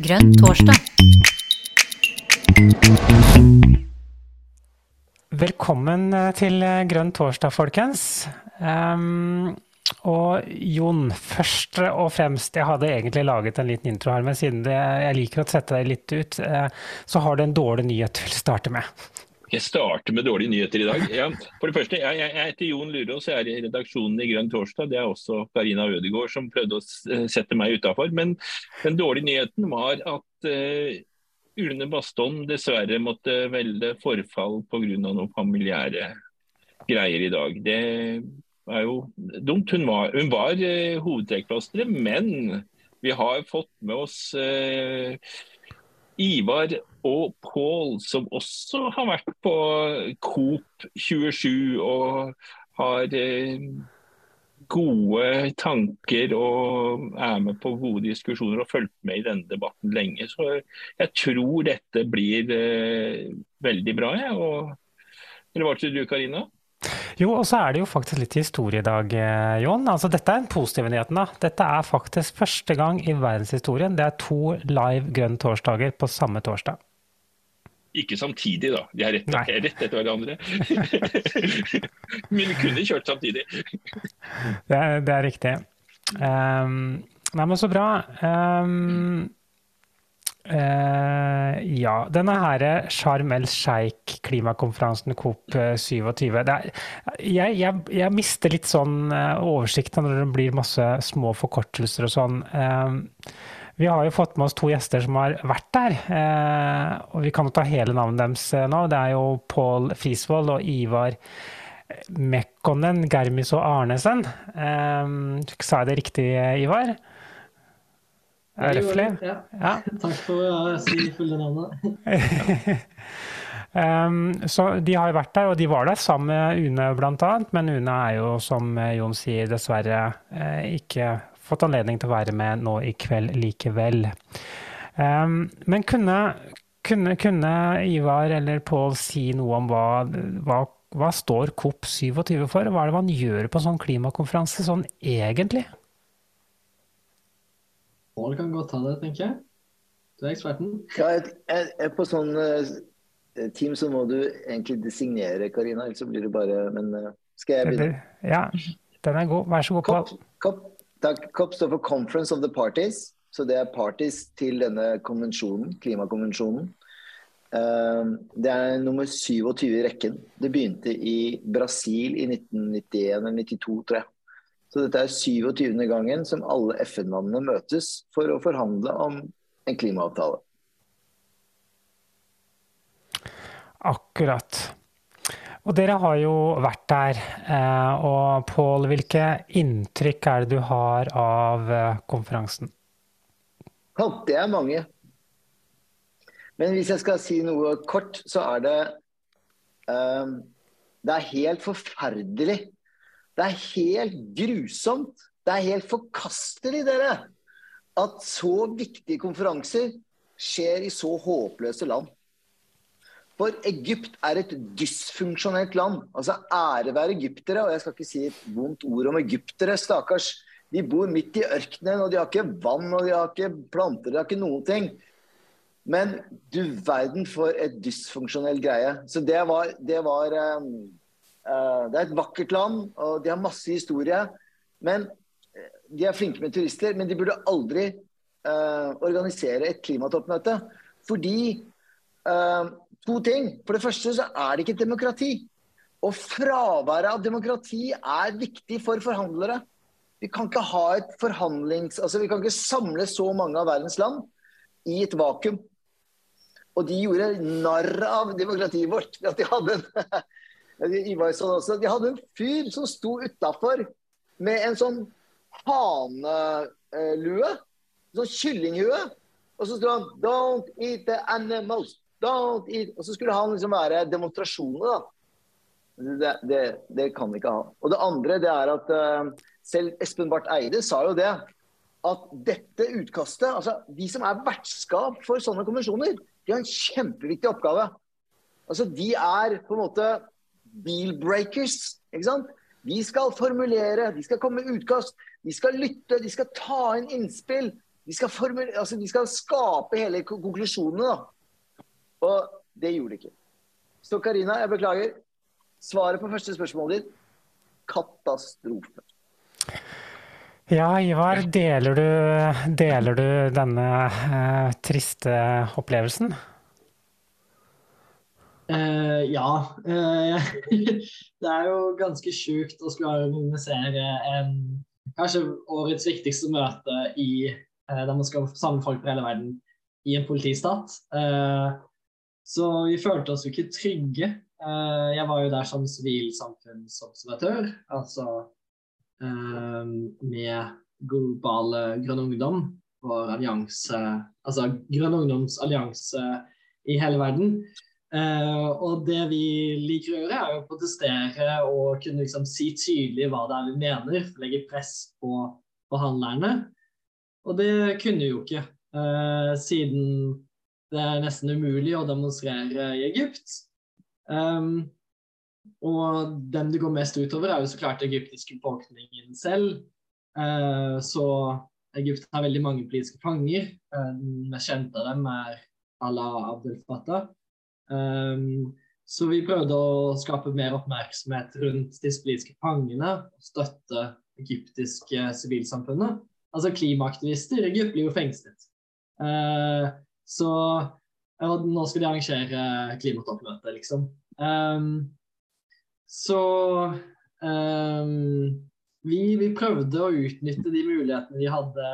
Grønn torsdag. Velkommen eh, til eh, Grønn torsdag, folkens. Um, og Jon, først og fremst, jeg hadde egentlig laget en liten intro her, men siden det, jeg liker å sette deg litt ut, uh, så har du en dårlig nyhet du vil starte med. Jeg starter med dårlige nyheter i dag. Ja, for det første, jeg, jeg heter Jon Lurås, jeg er i redaksjonen i Grønn torsdag. Det er også Karina Ødegaard som prøvde å sette meg utafor. Men den dårlige nyheten var at uh, Ulne Bastholm dessverre måtte velge forfall pga. noen familiære greier i dag. Det er jo dumt. Hun var, hun var uh, hovedtrekkplasteret, men vi har fått med oss uh, Ivar og Pål, som også har vært på Coop 27 og har eh, gode tanker og er med på gode diskusjoner og fulgt med i denne debatten lenge. Så jeg tror dette blir eh, veldig bra. Jeg. Og, eller hva tror du, Karina? Jo, og så er det jo faktisk litt historie i dag, eh, Jon. Altså, dette er en positiv da. Dette er faktisk første gang i verdenshistorien det er to live Grønn torsdager på samme torsdag. Ikke samtidig, da. De er rett, rett etter hverandre. Men kunne kjørt samtidig. det, er, det er riktig. Um, nei, men så bra. Um, Uh, ja. Denne her Sharm el Sheikh-klimakonferansen COP27 er, jeg, jeg, jeg, mister litt sånn uh, oversikt når det blir masse små forkortelser og sånn. Uh, vi har jo fått med oss to gjester som har vært der. og Vi kan jo ta hele navnet deres nå. Det er jo Pål Frisvold og Ivar Mekkonen Germis og Arnesen. sa jeg det riktig, Ivar? Røftlig? Ja. ja. Takk for å si fulle navnet. um, så de har jo vært der, og de var der sammen med Une bl.a. Men Une er jo, som Jon sier, dessverre eh, ikke fått anledning til å være med nå i kveld likevel. Um, men kunne, kunne, kunne, Ivar eller Pål si noe om hva, hva, hva står COP27 for? Hva er det man gjør på en sånn klimakonferanse sånn egentlig? Pål kan godt ta det, tenker jeg. Du er eksperten. Ja, jeg, jeg, på sånn uh, team så må du egentlig designere, Karina. Ellers så blir det bare Men uh, skal jeg begynne? Ja, den er god. Vær så god, Pål. COP, COP står for Conference of the Parties. Så det er parties til denne konvensjonen, klimakonvensjonen. Uh, det er nummer 27 i rekken. Det begynte i Brasil i 1991 eller 1992, tror jeg. Så dette er 27. gangen som alle FN-landene møtes for å forhandle om en klimaavtale. Akkurat. Og dere har jo vært der. Eh, og Pål, hvilke inntrykk er det du har av eh, konferansen? Det er mange. Men hvis jeg skal si noe kort, så er det um, Det er helt forferdelig det er helt grusomt. Det er helt forkastelig, dere, at så viktige konferanser skjer i så håpløse land. For Egypt er et dysfunksjonelt land. Altså ære være egyptere. Og jeg skal ikke si et vondt ord om egyptere, stakkars. De bor midt i ørkenen, og de har ikke vann, og de har ikke planter, de har ikke noen ting. Men du verden for et dysfunksjonell greie. Så det var, det var um, uh, det er et vakkert land, og de har masse historie. Men eh, De er flinke med turister, men de burde aldri uh, organisere et klimatoppmøte. Fordi uh, To ting. For det første så er det ikke et demokrati. Og fraværet av demokrati er viktig for forhandlere. Vi kan ikke ha et forhandlings... Altså vi kan ikke samle så mange av verdens land i et vakuum. Og de gjorde narr av demokratiet vårt. At de hadde en også. De hadde en fyr som sto utafor med en sånn hanelue. Sånn kyllinghue. Og så sto han 'Don't eat the animals'. Eat. Og så skulle han liksom være demonstrasjoner, da. Det, det, det kan ikke ha. Og det andre det er at uh, selv Espen Barth Eide sa jo det. At dette utkastet altså De som er vertskap for sånne konvensjoner, de har en kjempeviktig oppgave. Altså De er på en måte deal-breakers. ikke sant? De skal formulere, de skal komme med utkast, de skal lytte, de skal ta inn innspill. De skal, altså, de skal skape hele ko- konklusjonene, da. Og det gjorde de ikke. Så Karina, jeg beklager. Svaret på første spørsmålet ditt katastrofe. Ja, Ivar, deler du, deler du denne eh, triste opplevelsen? Eh, ja. eh, det er jo ganske sjukt å skulle organisere en kanskje årets viktigste møte i eh, der man skal samle folk fra hele verden i en politistat. Eh, så vi følte oss jo ikke trygge. Eh, jeg var jo der som sivilsamfunnsobservatør, altså eh, med globale Grønn Ungdom, vår allianse, altså Grønn Ungdoms allianse i hele verden. Eh, og det vi liker å gjøre, er å protestere og kunne liksom si tydelig hva det er vi mener, legge press på forhandlerne. Og det kunne vi jo ikke, eh, siden det er nesten umulig å demonstrere i Egypt. Um, og dem det går mest utover, er jo så klart den egyptiske befolkningen selv. Uh, så Egypt har veldig mange politiske fanger. Eh, den mest kjente av dem er Allah Abdel Fattah. Um, så vi prøvde å skape mer oppmerksomhet rundt disse politiske fangene og støtte egyptiske sivilsamfunnet. Altså klimaaktivister i Egypt blir jo fengslet. Uh, så ja, nå skal de arrangere klimatoppmøte, liksom. Um, så um, vi, vi prøvde å utnytte de mulighetene vi hadde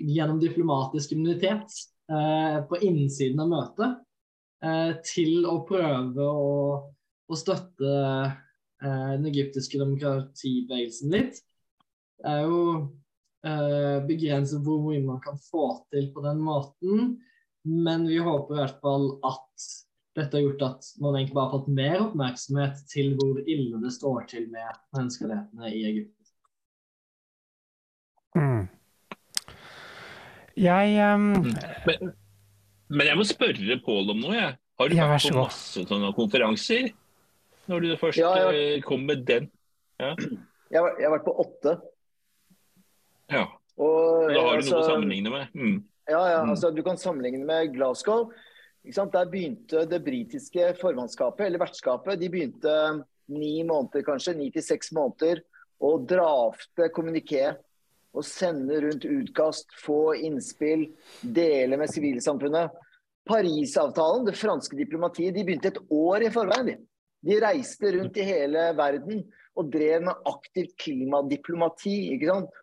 gjennom diplomatisk immunitet uh, på innsiden av møtet uh, til å prøve å, å støtte uh, den egyptiske demokratibevegelsen litt. Det er jo begrenset hvor mye man kan få til på den måten, men vi håper i hvert fall at dette har gjort at man egentlig bare har fått mer oppmerksomhet til hvor ille det står til med menneskerettighetene i Egypt. Mm. Jeg um, Men, men jeg må spørre Pål om noe. Jeg. Har du Ja, vært på masse sånne konferanser? Når du først Ja, jeg eh, kom med den? Jeg, har- jeg har vært på åtte. Ja. Og, Da har du altså- noe å sammenligne med. Mm. Ja, ja, Mm. altså Du kan sammenligne med Glasgow. Der begynte det britiske formannskapet, eller vertskapet, de begynte ni måneder, kanskje, ni til seks måneder, å drafte kommuniké. Og sende rundt utkast, få innspill, dele med sivilsamfunnet. Parisavtalen, det franske diplomatiet, de begynte et år i forveien. De. de reiste rundt i hele verden og drev med aktivt klimadiplomati.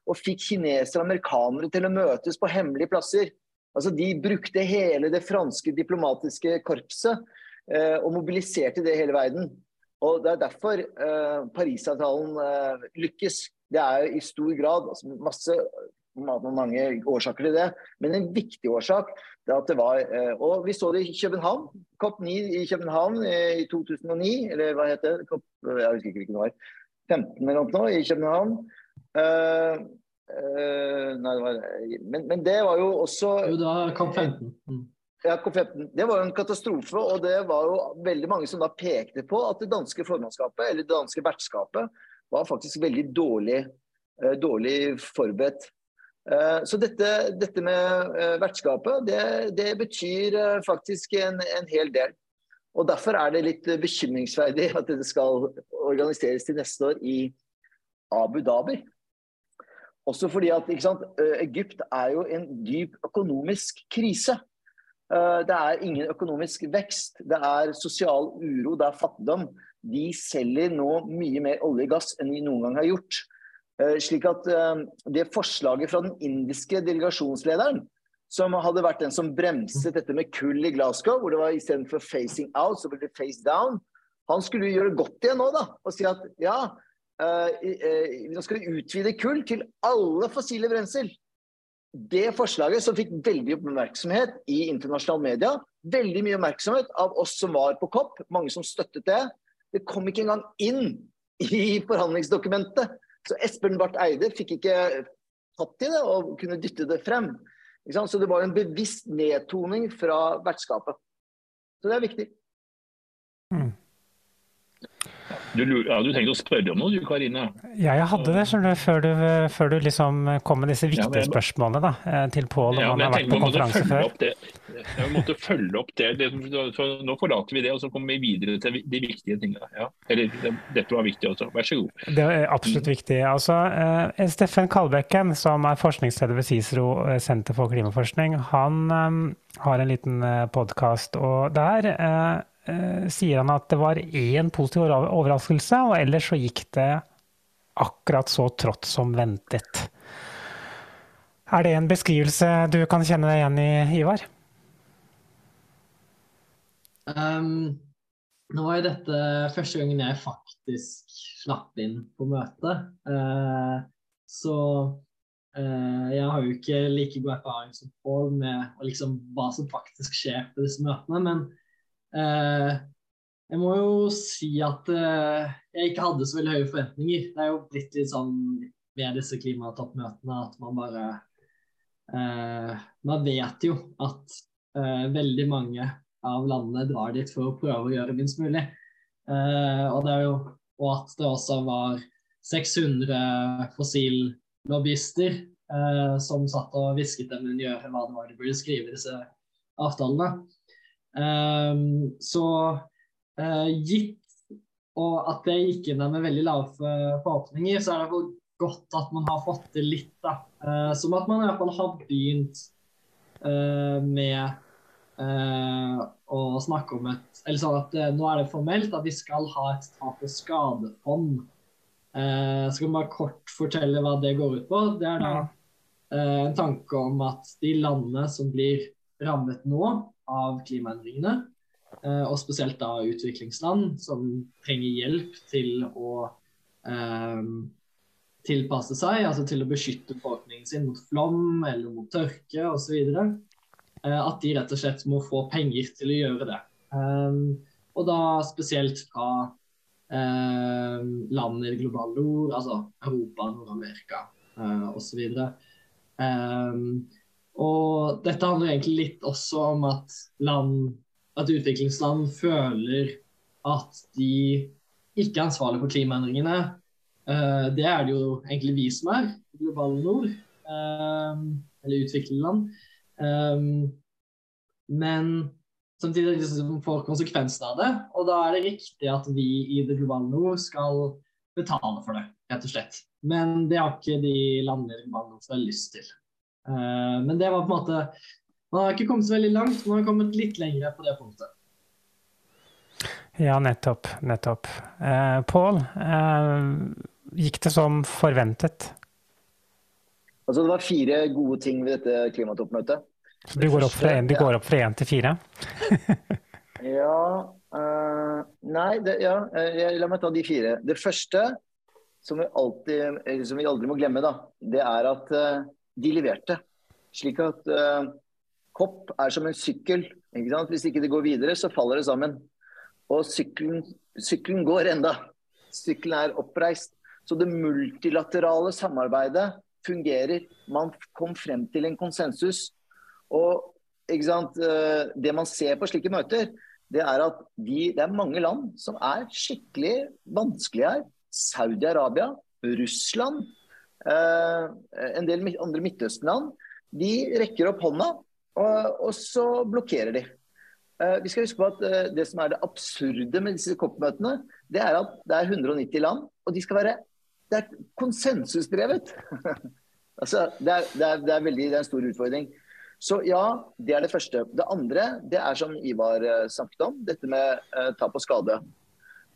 Og fikk kinesere og amerikanere til å møtes på hemmelige plasser. Altså, De brukte hele det franske diplomatiske korpset eh, og mobiliserte det hele verden. Og Det er derfor eh, Parisavtalen eh, lykkes. Det er jo i stor grad altså masse ma- mange årsaker til det, men en viktig årsak det er at det var eh, Og vi så det i København. COP9 i København eh, i 2009, eller hva het det? COP, jeg husker ikke hvilken det var. 15 eller noe nå, i København. Uh, uh, nei, det var, men, men det var jo også Jo, da var COP15. Mm. ja, COP15. Det var jo en katastrofe, og det var jo veldig mange som da pekte på at det danske formannskapet, eller det danske vertskapet, var faktisk veldig dårlig, eh, dårlig forberedt. Eh, Så dette, dette med eh, vertskapet, det, det betyr eh, faktisk en, en hel del. Og Derfor er det litt bekymringsverdig at det skal organiseres til neste år i Abu Dhabi. Også fordi at sant, Egypt er jo en dyp økonomisk krise. Det er ingen økonomisk vekst. Det er sosial uro, det er fattigdom. De selger nå mye mer olje og gass enn de noen gang har gjort. Eh, Slik at eh, det forslaget fra den indiske delegasjonslederen, som hadde vært den som bremset dette med kull i Glasgow, hvor det var istedenfor facing out, så ble det face down, han skulle gjøre godt igjen nå, da. Og si at ja, eh, nå skal vi utvide kull til alle fossile brensel det forslaget som fikk veldig oppmerksomhet i internasjonale media, veldig mye oppmerksomhet av oss som var på COP, mange som støttet det, det kom ikke engang inn i forhandlingsdokumentet. Så Espen Barth Eide fikk ikke tatt i det og kunne dytte det frem. Så det var en bevisst nedtoning fra vertskapet. Så det er viktig. Du, ja, du tenkte å spørre om noe du, Karina? Ja, jeg hadde det du, før, du, før du liksom kom med disse viktige ja, spørsmålene da, eh, til Pål om ja, han har vært på konferanse før. Jeg måtte følge opp det. det så nå forlater vi det, og så kommer vi videre til de viktige tingene. Ja. Eller dette var viktig også. Vær så god. Det er absolutt mm. viktig. Altså, uh, Steffen Kalbekken, som er forskningsleder ved CICERO senter for klimaforskning, han um, har en liten uh, podkast, og der Eh, sier han at det var én positiv overraskelse, og ellers så gikk det akkurat så trått som ventet. Er det en beskrivelse du kan kjenne deg igjen i, Ivar? Um, nå var jo dette første gangen jeg faktisk slapp inn på møtet. Uh, så uh, jeg har jo ikke like god erfaring som Pål med liksom, hva som faktisk skjer på disse møtene. Men Eh, jeg må jo si at eh, jeg ikke hadde så veldig høye forventninger. Det er jo blitt litt sånn ved disse klimatoppmøtene at man bare eh, Man vet jo at veldig mange av landene drar dit for å prøve å gjøre minst mulig. og, det er jo, og at det også var 600 fossillobbyister eh, som satt og hvisket dem under øret hva det var de burde skrive i disse avtalene. Um, så uh, gitt og at det gikk inn der med veldig lave forhåpninger, så er det godt at man har fått til litt. da. Uh, som at man i hvert fall har begynt uh, med å snakke om et Eller sånn at nå er det formelt at vi skal ha et tap- og skadefond. så kan jeg bare kort fortelle hva det går ut på. Det er da en tanke om at de landene som blir rammet nå, av klimaendringene. Eh, og spesielt da utviklingsland som trenger hjelp til å eh, tilpasse seg, altså til å beskytte befolkningen sin mot flom eller mot tørke osv. Eh, at de rett og slett må få penger til å gjøre det. Eh, og da spesielt fra eh, land i det globale nord, altså Europa, Nord-Amerika eh, osv. Um, og dette handler egentlig litt også om at, land, at utviklingsland føler at de ikke er ansvarlige for klimaendringene. Uh, det er det jo egentlig vi som er, globale nord, uh, eller utviklede land. Um, men samtidig liksom får konsekvensen av det. Og da er det riktig at vi i det globale nord skal betale for det, rett og slett. Men det har ikke de landene i det globale nord som har lyst til. Eh, men det var på en måte Man har ikke kommet så veldig langt, man har kommet litt lenger på det punktet. Ja, nettopp. Nettopp. Eh, Pål, eh, gikk det som forventet? Altså, det var fire gode ting ved dette klimatoppmøtet. Så du går opp fra én til fire? ja uh, Nei, det, ja, la meg ta de fire. Det første, som vi, alltid, som vi aldri må glemme, da, det er at uh, de leverte. Slik at uh, kopp er som en sykkel. Ikke Hvis ikke det går videre, så faller det sammen. Og sykkelen, sykkelen går enda. Sykkelen er oppreist. Så det multilaterale samarbeidet fungerer. Man kom frem til en konsensus. Og uh, det man ser på slike møter, det er at de, det er mange land som er skikkelig vanskelige her. Saudi-Arabia, Russland, Eh, en del andre Midtøsten-land de rekker opp hånda, og, og så blokkerer de. Eh, vi skal huske på at eh, Det som er det absurde med disse COP-møtene, det er at det er 190 land, og de skal være det er konsensusdrevet. altså, det, er, det, er, det, er veldig, det er en stor utfordring. Så ja, det er det første. Det andre det er som Ivar snakket om, dette med tap og skade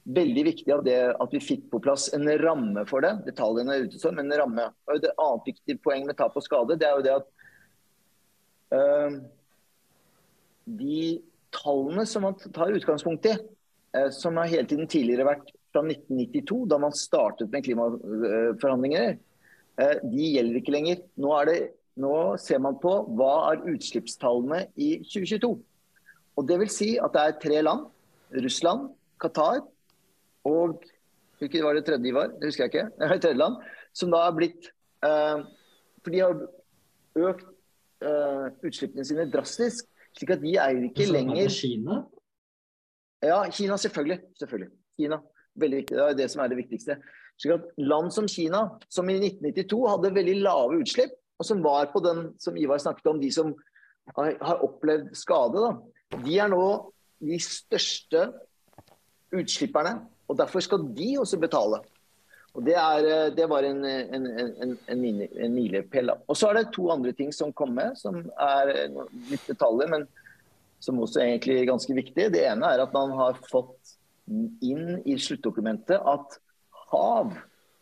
veldig viktig det, at vi fikk på plass en ramme for det. Detaljene er ute sånn, men en ramme. Og det annet viktige poeng med tap og skade, det er jo det at uh, de tallene som man tar utgangspunkt i, uh, som har hele tiden tidligere vært fra 1992, da man startet med klimaforhandlinger, uh, de gjelder ikke lenger. Nå, det, nå, ser man på hva er utslippstallene i 2022. Og Det vil si at det er tre land, Russland, Qatar og hvilket var det tredje var? Det husker jeg ikke. Det er tredje land, som da har blitt uh, For de har økt uh, utslippene sine drastisk. slik at de eier ikke lenger Kina? Ja, Kina selvfølgelig. selvfølgelig. Kina. Veldig viktig. Det er det som er det viktigste. Slik at Land som Kina, som i 1992 hadde veldig lave utslipp, og som var på den som Ivar snakket om, de som har, har opplevd skade, da, de er nå de største utslipperne. Og derfor skal de også betale. Og Det, er, eh, det var en, en, en, en milepæl. Og så er det to andre ting som kom med, som er litt detaljer, men som også er egentlig ganske viktig. Det ene er at man har fått inn i sluttdokumentet at hav,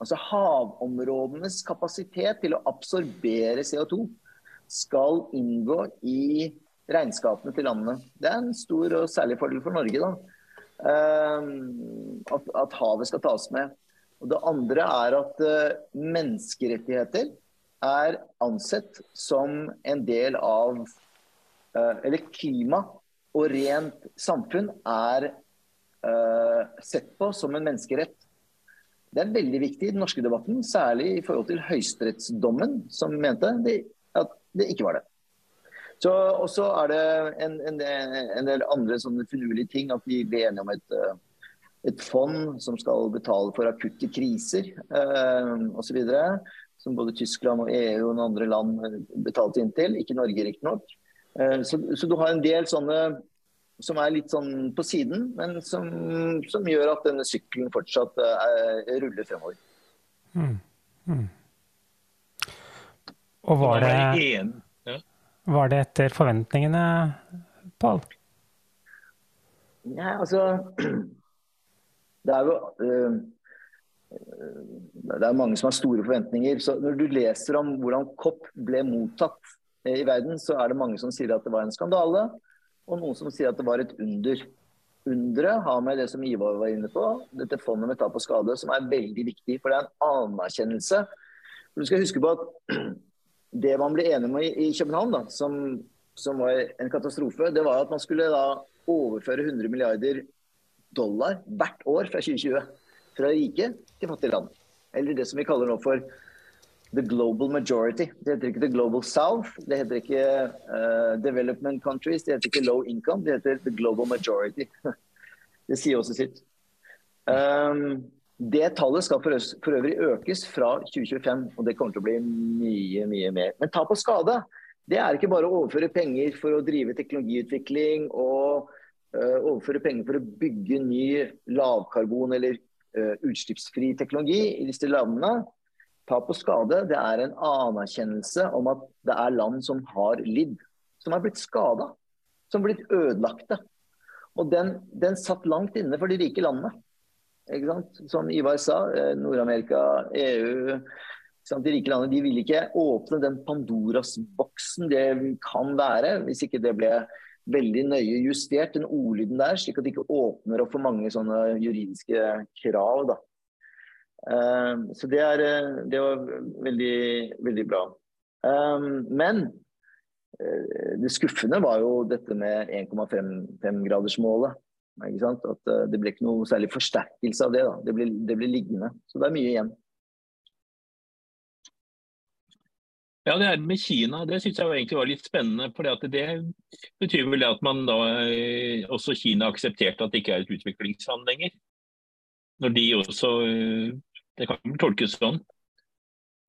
altså havområdenes kapasitet til å absorbere CO2, skal inngå i regnskapene til landene. Det er en stor og særlig fordel for Norge. da. Ehm, at, at havet skal tas med. Og Det andre er at uh, menneskerettigheter er ansett som en del av uh, Eller klima og rent samfunn er uh, sett på som en menneskerett. Det er veldig viktig i den norske debatten, særlig i forhold til høyesterettsdommen, som mente det, at det ikke var det. Og så er det en, en, en, del andre sånne finurlige ting. At vi ble enige om et, eh, et fond som skal betale for akutte kriser eh, osv. Som både Tyskland og EU og andre land betalte inn til. Ikke Norge, riktignok. Eh, så, så du har en del sånne som er litt sånn på siden, men som, som gjør at denne sykkelen fortsatt eh, ruller fremover. Mm. Mm. Og var det var det etter forventningene, Pål? Nei, altså Det er jo uh, Det er mange som har store forventninger. Så når du leser om hvordan kopp ble mottatt i verden, så er det mange som sier at det var en skandale, og noen som sier at det var et under. Underet har med det som Ivar var inne på, dette fondet med tap og skade, som er veldig viktig. For det er en anerkjennelse. Du skal huske på at det man ble enige om i København, da, som, som, var en katastrofe, det var at man skulle da overføre 100 milliarder dollar hvert år fra 2020. Fra rike til fattige land. Eller det som vi kaller nå for the global majority. Det heter ikke the global south, det heter ikke uh, development countries, det heter ikke low income, det heter the global majority. det sier også sitt. Um, det tallet skal for, øvrig økes fra 2025, og det kommer til å bli mye mye mer. Men tap og skade det er ikke bare å overføre penger for å drive teknologiutvikling og uh, overføre penger for å bygge ny lavkarbon eller uh, utslippsfri teknologi i disse landene. Tap og skade det er en anerkjennelse om at det er land som har lidd, som har blitt skada, som har blitt ødelagte. Og den, den satt langt inne for de rike landene. Som Ivar sa, eh, Nord-Amerika, EU De rike landene de vil ikke åpne den Pandoras-boksen det kan være, hvis ikke det ble veldig nøye justert, den ordlyden der, slik at det ikke åpner opp for mange sånne juridiske krav. Da. Eh, så det, er, eh, det var veldig, veldig bra. Men det skuffende var jo dette med 1,5-gradersmålet. At eh, Det blir ikke noe særlig forsterkelse av det. da. Det blir, det blir liggende. Så det er mye igjen. Ja, Det her med Kina det synes jeg egentlig var litt spennende. for Det betyr vel at man da eh, også Kina aksepterte at det ikke er et utviklingsland lenger. Når de også eh, Det kan vel tolkes sånn?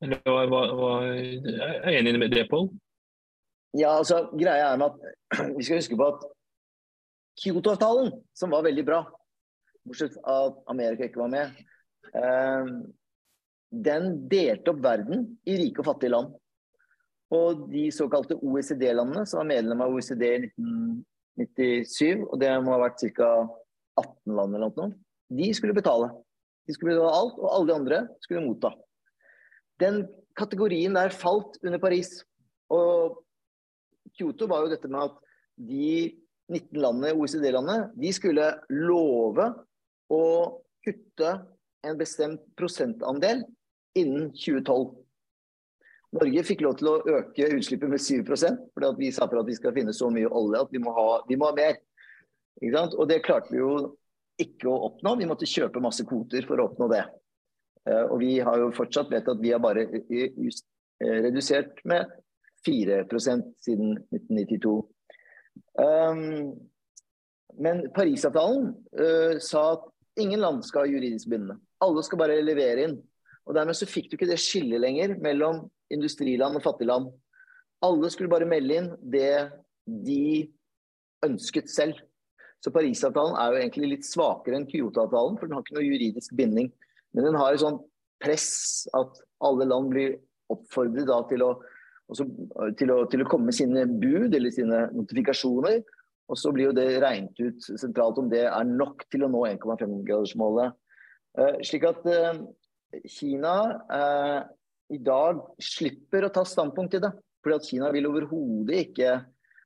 Eller hva, hva, hva, er enig med det, Pål? Ja, altså, greia er med at Vi skal huske på at Kyoto-avtalen, som var veldig bra, bortsett fra at Amerika ikke var med, eh, den delte opp verden i rike og fattige land. Og de såkalte OECD-landene, som var medlem av OECD i 1997, og det må ha vært ca. 18 land eller noe, de skulle betale. De skulle betale alt, og alle de andre skulle motta. Den kategorien der falt under Paris. Og Kyoto var jo dette med at de 19 landene, OECD-landene, de skulle love å kutte en bestemt prosentandel innen 2012. Norge fikk lov til å øke utslippet med 7% fordi vi sa for at vi skal finne så mye olje at vi må ha, vi må ha mer. Og det klarte vi jo ikke å oppnå. Vi måtte kjøpe masse kvoter for å oppnå det. Eh, og vi har jo fortsatt vet at vi har bare eh, redusert med 4% siden 1992. Um, men Parisavtalen uh, sa at ingen land skal ha juridisk bindende. Alle skal bare levere inn. Og Dermed så fikk du ikke det skillet lenger mellom industriland og fattigland. Alle skulle bare melde inn det de ønsket selv. Så Parisavtalen er jo egentlig litt svakere enn Kyoto-avtalen, for den har ikke noe juridisk binding. Men den har et sånt press at alle land blir oppfordret til å, også, til, å, til å, komme med sine bud eller sine notifikasjoner. Og så blir jo det regnet ut sentralt om det er nok til å nå 1,5-gradersmålet. Eh, slik at eh, Kina eh, i dag slipper å ta standpunkt til det. Fordi at Kina vil overhodet ikke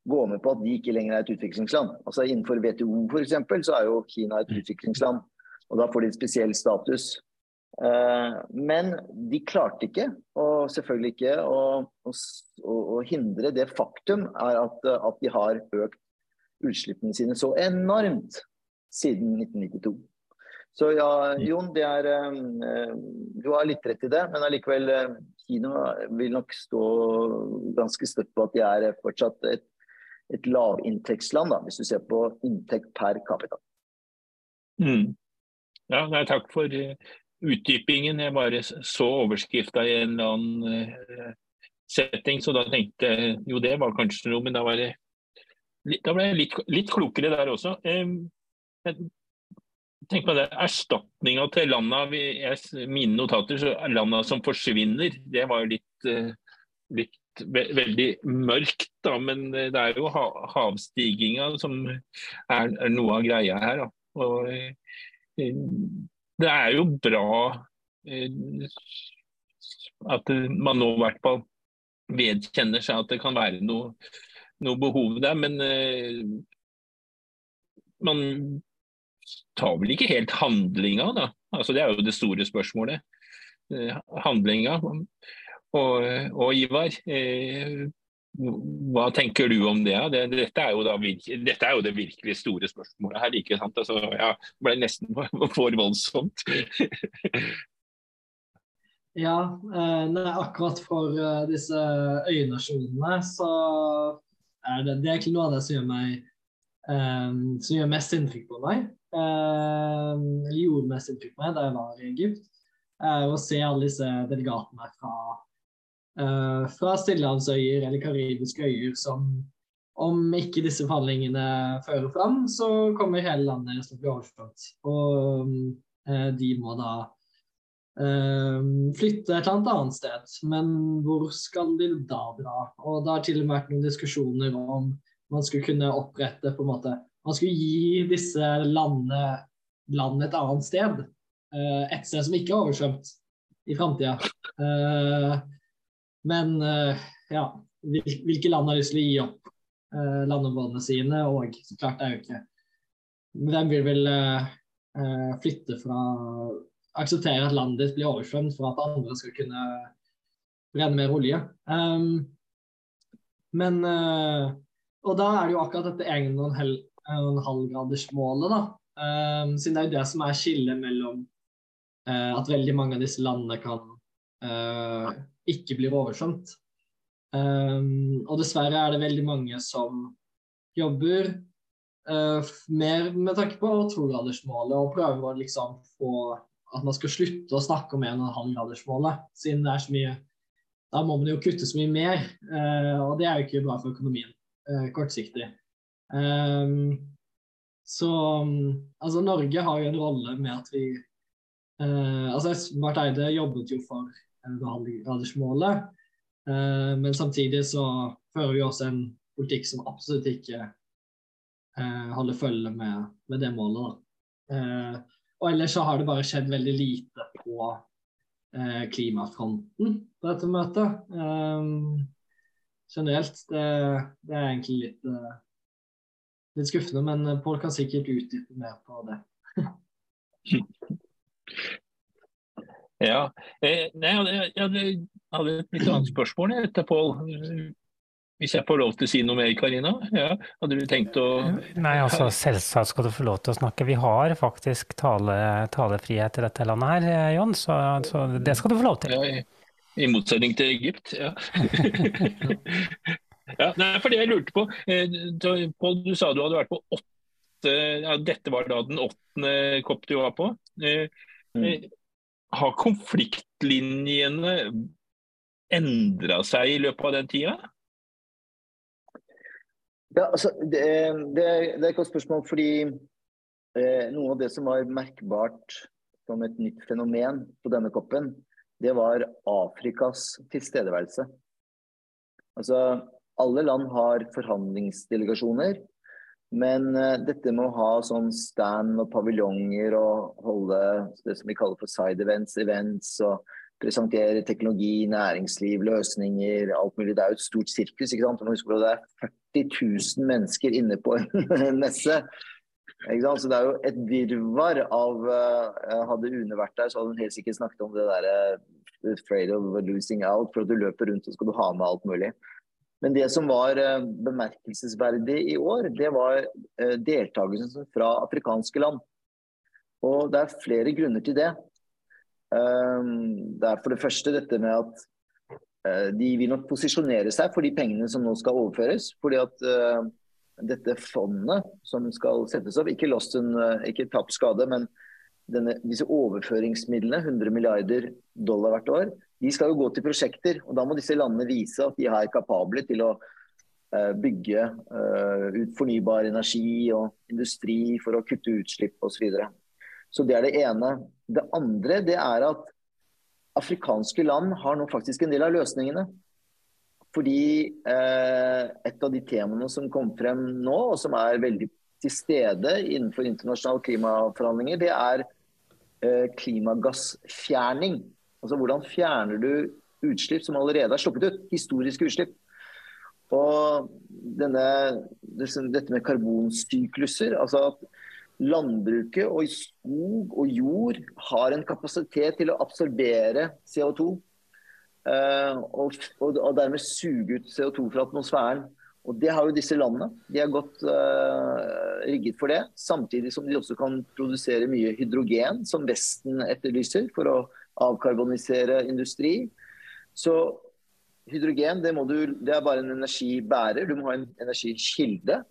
gå med på at de ikke lenger er et utviklingsland. Altså Innenfor WTO f.eks. så er jo Kina et utviklingsland. Og da får de en spesiell status. Uh, men de klarte ikke, og selvfølgelig ikke, å, å, å hindre det faktum at, at, de har økt utslippene sine så enormt siden 1992. Så ja, Jon, er, uh, du har litt rett i det, men allikevel uh, Kina vil nok stå ganske støtt på at de er fortsatt et et lavinntektsland, da, hvis du ser på inntekt per capita. Mm. Ja, nei, takk for utdypingen. Jeg bare så overskrifta i en eller annen uh, setting, så da tenkte jeg jo det var kanskje noe, men da, var jeg, da ble jeg litt, litt klokere der også. Tenk på det, Erstatninga til landa, mine notater, så landa som forsvinner, det var litt, uh, litt ve veldig mørkt, da, men det er jo ha havstiginga som er, er, noe av greia her. Da. Og, eh, det er jo bra eh, at man nå i hvert fall vedkjenner seg at det kan være noe, noe behov der, men eh, man tar vel ikke helt handlinga, da. Altså, det er jo det store spørsmålet. Handlinga. Og, og Ivar, eh, hva tenker du om det? det dette, er da, dette, er jo det virkelig store spørsmålet her. ikke sant? Altså, ja, det ble nesten for voldsomt. ja, eh, nei, akkurat for uh, disse øynasjonene så er det, det er egentlig noe av det som gjør meg um, som gjør mest inntrykk på meg. Um, gjorde mest inntrykk på meg da jeg var i Egypt. Uh, å se alle disse delegatene fra uh, fra stillehavsøyer eller karibiske øyer som om ikke disse forhandlingene fører fram, så kommer hele landet til å bli overført. Og uh, de må da uh, flytte et eller annet sted. Men hvor skal de da dra? Og det har til og med vært noen diskusjoner om man skulle kunne opprette på en måte Man skulle gi disse landene land et annet sted. et sted som ikke er oversvømt i framtida. Men eh, ja, hvilke land har lyst til å gi opp eh, landområdene sine? Og så klart det er jo ikke Hvem vil vel eh, flytte fra Akseptere at landet ditt blir oversvømt for at andre skal kunne brenne mer olje? Um, men Og da er det jo akkurat dette 1,5-gradersmålet, da. Um, siden det er jo det som er skillet mellom uh, at veldig mange av disse landene kan uh, ikke blir oversvømt. Um, og dessverre er det veldig mange som jobber uh, mer med tanke på togradersmålet og prøver å liksom få at man skal slutte å snakke om 1,5-gradersmålet, siden det er så mye Da må man jo kutte så mye mer, uh, og det er jo ikke bra for økonomien uh, kortsiktig. Um, så altså Norge har jo en rolle med at vi altså Barth Eide jobbet jo for gradersmålet. Eh, men samtidig så fører vi også en politikk som absolutt ikke eh, holder følge med, med det målet. Da. og ellers så har det bare skjedd veldig lite på klimafronten på dette møtet. generelt. Det, det, er egentlig litt, litt skuffende, men Pål kan sikkert utdype mer på det. Ja. Eh, nei, jeg, hadde, hadde et litt annet spørsmål etter Pål. Hvis jeg får lov til å si noe mer, Karina? Ja, hadde du tenkt å Nei, altså selvsagt skal du få lov til å snakke. Vi har faktisk tale, talefrihet i dette landet her, eh, Jon, så, så, det skal du få lov til. Ja, i, i motsetning til Egypt, ja. ja nei, for det jeg lurte på, eh, Pål, du sa du hadde vært på åtte åtte ja, Dette var da den åttende kopp du var på. Eh, mm. Har konfliktlinjene endra seg i løpet av den tida? Ja, altså, det, det, det er et godt spørsmål. fordi eh, Noe av det som var merkbart som et nytt fenomen på denne koppen, det var Afrikas tilstedeværelse. Altså, alle land har forhandlingsdelegasjoner. Men uh, dette med å ha sånn stand og paviljonger og holde det som vi kaller for side events, events og presentere teknologi, næringsliv, løsninger, alt mulig. Det er jo et stort sirkus. ikke sant? Husker, Det er 40 000 mennesker inne på en messe. Så det er jo et virvar av uh, Hadde Une vært der, så hadde hun helt sikkert snakket om det derre uh, afraid of losing out, for at du løper rundt og skal du ha med alt mulig. Men det som var uh, bemerkelsesverdig i år, det var uh, deltakelsen fra afrikanske land. Og det er flere grunner til det. det er for det første dette med at de vil nok posisjonere seg for de pengene som nå skal overføres. fordi at dette fondet som skal settes opp, ikke en, eh, ikke tapt skade, men denne, disse overføringsmidlene, 100 milliarder dollar hvert år, de skal jo gå til prosjekter. og Da må disse landene vise at de er kapable til å uh, bygge uh, ut fornybar energi og industri for å kutte utslipp osv. Så, videre. så det er det ene. Det andre det er at afrikanske land har nå faktisk en del av løsningene. Fordi eh, et av de temaene som kom frem nå, og som er veldig til stede innenfor internasjonale klimaforhandlinger, det er eh, klimagassfjerning. Altså hvordan fjerner du utslipp som allerede er sluppet ut? Historiske utslipp. Og denne, dette med karbonsykluser, altså at landbruket og skog og jord har en kapasitet til å absorbere CO2 Eh, og, og, dermed suge ut CO2 fra atmosfæren. Og Det har jo disse landene. De er godt uh, rigget for det. Samtidig som de også kan produsere mye hydrogen, som Vesten etterlyser, for å avkarbonisere industri. Så hydrogen det, du, det er bare en energibærer. Du må ha en energikilde.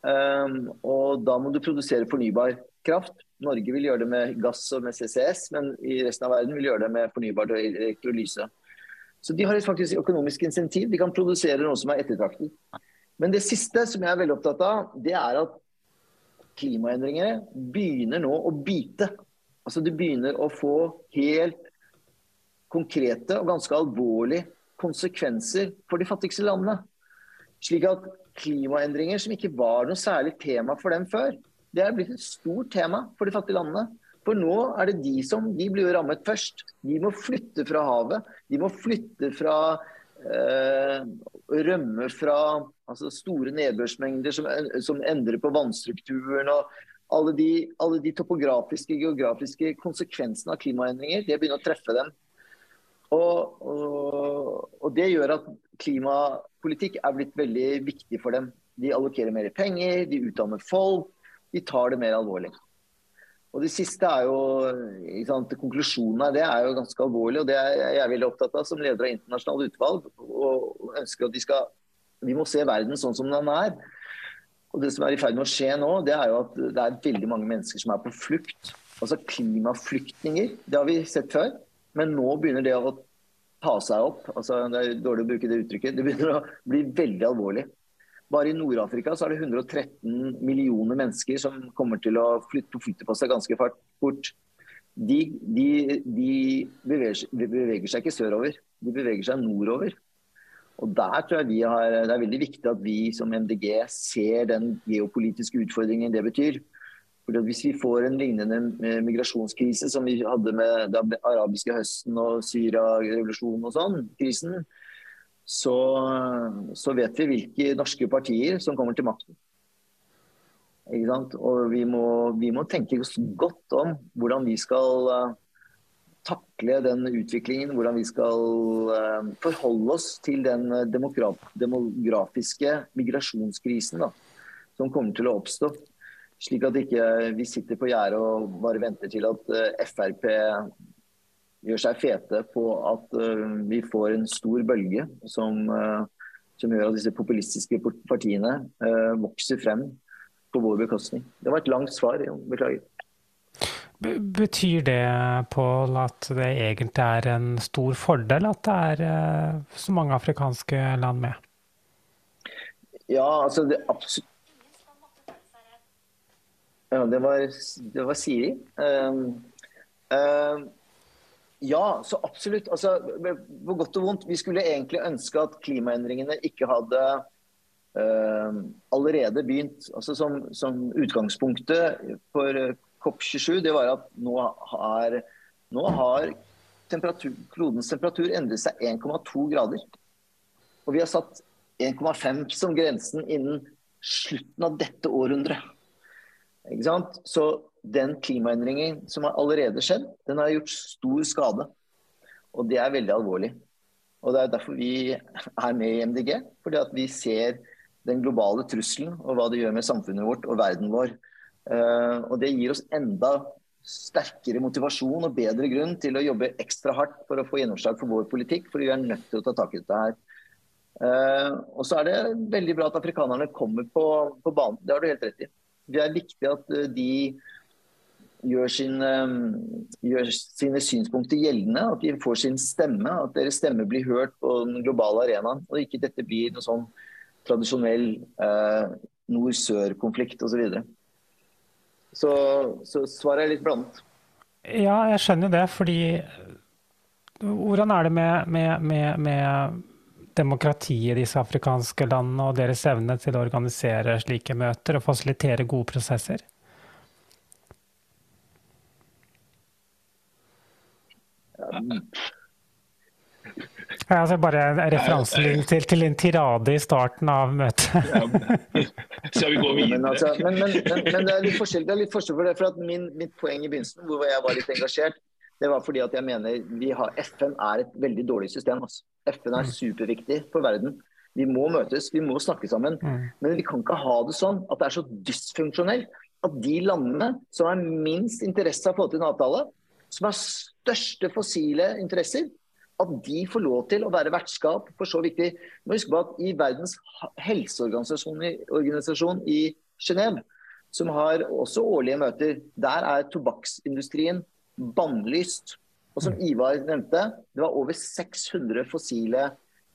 Um, og da må du produsere fornybar kraft. Norge vil gjøre det med gass og med CCS, men i resten av verden vil gjøre det med fornybar elektrolyse. Så de har faktisk økonomisk insentiv. De kan produsere noe som er ettertraktet. Men det siste som jeg er veldig opptatt av, det er at klimaendringene begynner nå å bite. Altså Det begynner å få helt konkrete og ganske alvorlige konsekvenser for de fattigste landene. Slik at klimaendringer som ikke var noe særlig tema for dem før, det er blitt et stort tema for de fattige landene. For nå er det de som de blir rammet først. De må flytte fra havet. De må flytte fra øh, Rømme fra altså store nedbørsmengder som, som, endrer på vannstrukturen. og alle de, alle de topografiske geografiske konsekvensene av klimaendringer det begynner å treffe dem. Og, og, og det gjør at klimapolitikk er blitt veldig viktig for dem. De allokerer mer penger, de utdanner folk, de tar det mer alvorlig. Og det siste er jo, sant, Konklusjonen av det er jo ganske alvorlig, og det er jeg veldig opptatt av som leder av internasjonale utvalg. og ønsker at de skal, Vi må se verden sånn som den er. Og Det som er i ferd med å skje nå, det er jo at det er veldig mange mennesker som er på flukt. Altså klimaflyktninger. Det har vi sett før. Men nå begynner det å ta seg opp. altså Det er dårlig å bruke det uttrykket. Det begynner å bli veldig alvorlig. Bare i Nord-Afrika så er det 113 millioner mennesker som kommer til å flytte, flytte på seg ganske fort. De, de, de beveger, beveger, seg ikke sørover, de beveger seg nordover. Og der tror jeg har, Det er veldig viktig at vi som MDG ser den geopolitiske utfordringen det betyr. For Hvis vi får en lignende migrasjonskrise som vi hadde med den arabiske høsten og Syria-revolusjonen og sånn, krisen, så, så, vet vi hvilke norske partier som kommer til makten. Og vi må, vi må, tenke oss godt om hvordan vi skal uh, takle den utviklingen. Hvordan vi skal uh, forholde oss til den demografiske migrasjonskrisen da, som kommer til å oppstå. Slik at ikke vi sitter på gjerdet og bare venter til at uh, Frp gjør seg fete på at uh, vi får en stor bølge som, uh, som, gjør at disse populistiske partiene vokser frem. på vår bekostning. Det var et langt svar. Beklager. Betyr det, Paul, at det egentlig er en stor fordel at det er eh, så mange afrikanske land med? Ja, altså det absolutt ja, det var, det var Siri. Um, um, ja, så absolutt. Altså, på godt og vondt. Vi skulle egentlig ønske at klimaendringene ikke hadde uh, allerede begynt. Altså, som, som utgangspunktet for COP27 det var at nå har, nå har temperatur, klodens temperatur endret seg 1,2 grader. Og vi har satt 1,5 som grensen innen slutten av dette århundret. Så den klimaendringen som har allerede skjedd, den har gjort stor skade. Og det er veldig alvorlig. Og Det er derfor vi er med i MDG. Fordi at vi ser den globale trusselen og hva det gjør med samfunnet vårt og verden vår. Eh, og Det gir oss enda sterkere motivasjon og bedre grunn til å jobbe ekstra hardt for å få gjennomslag for vår politikk, for vi er nødt til å ta tak i dette her. Uh, og så er det veldig bra at afrikanerne kommer på, på banen. Det har du helt rett i det er viktig at eh, de gjør, sin, eh, gjør, sine synspunkter gjeldende. At de får sin stemme. At deres stemme blir hørt på den globale arenaen. Og ikke dette blir noe sånn tradisjonell eh, nord-sør-konflikt osv. Så, så Så svaret er litt blandet. Ja, jeg skjønner det. Fordi hvordan er det med, med, med, med demokratiet i disse afrikanske landene og deres evne til å organisere slike møter og fasilitere gode prosesser? Ja, altså bare referansen til, til, en tirade i starten av møtet. Skal vi gå videre? Men, altså, men, men, men, det er litt forskjell, det er litt forskjell for det. For at min, mitt poeng i begynnelsen, hvor jeg var litt engasjert, det var fordi at jeg mener har, FN er et veldig dårlig system. Altså. FN er mm. superviktig for verden. Vi må møtes, vi må snakke sammen. Mm. Men vi kan ikke ha det sånn at det er så dysfunksjonelt at de landene som har minst interesse av å få til en avtale, som har største fossile interesser, at de får lov til å være vertskap for så viktig. Må huske på at I Verdens helseorganisasjon i Genéve, som har også årlige møter, der er tobakksindustrien bannlyst. Og som Ivar nevnte, det var over 600 fossile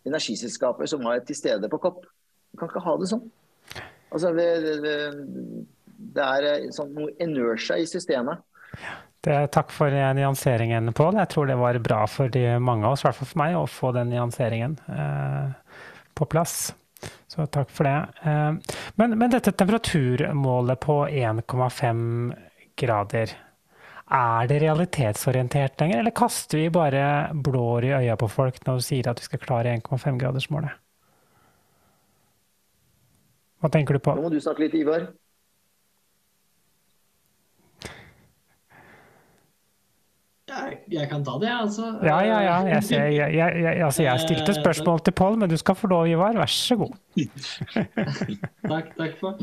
energiselskaper som var til stede på COP. Vi kan ikke ha det sånn. Altså, det, det, det er eh, sånn noe inertia i systemet. Det, takk for nyanseringen, Pål. Jeg tror det var bra for de, mange av oss, i hvert fall for meg, å få den nyanseringen eh, på plass. Så takk for det. Eh, men, men, dette temperaturmålet på 1,5 grader, er det realitetsorientert lenger, eller kaster vi bare blår i øya på folk når du sier at vi skal klare 1,5-gradersmålet? Hva tenker du på? Nå må du snakke litt, Ivar. Jeg, jeg kan ta det, altså. Ja, ja, ja. Jeg, ser, jeg, jeg, altså jeg stilte eh, spørsmål til Pål, men du skal få lov, Ivar. Vær så god. takk, takk for.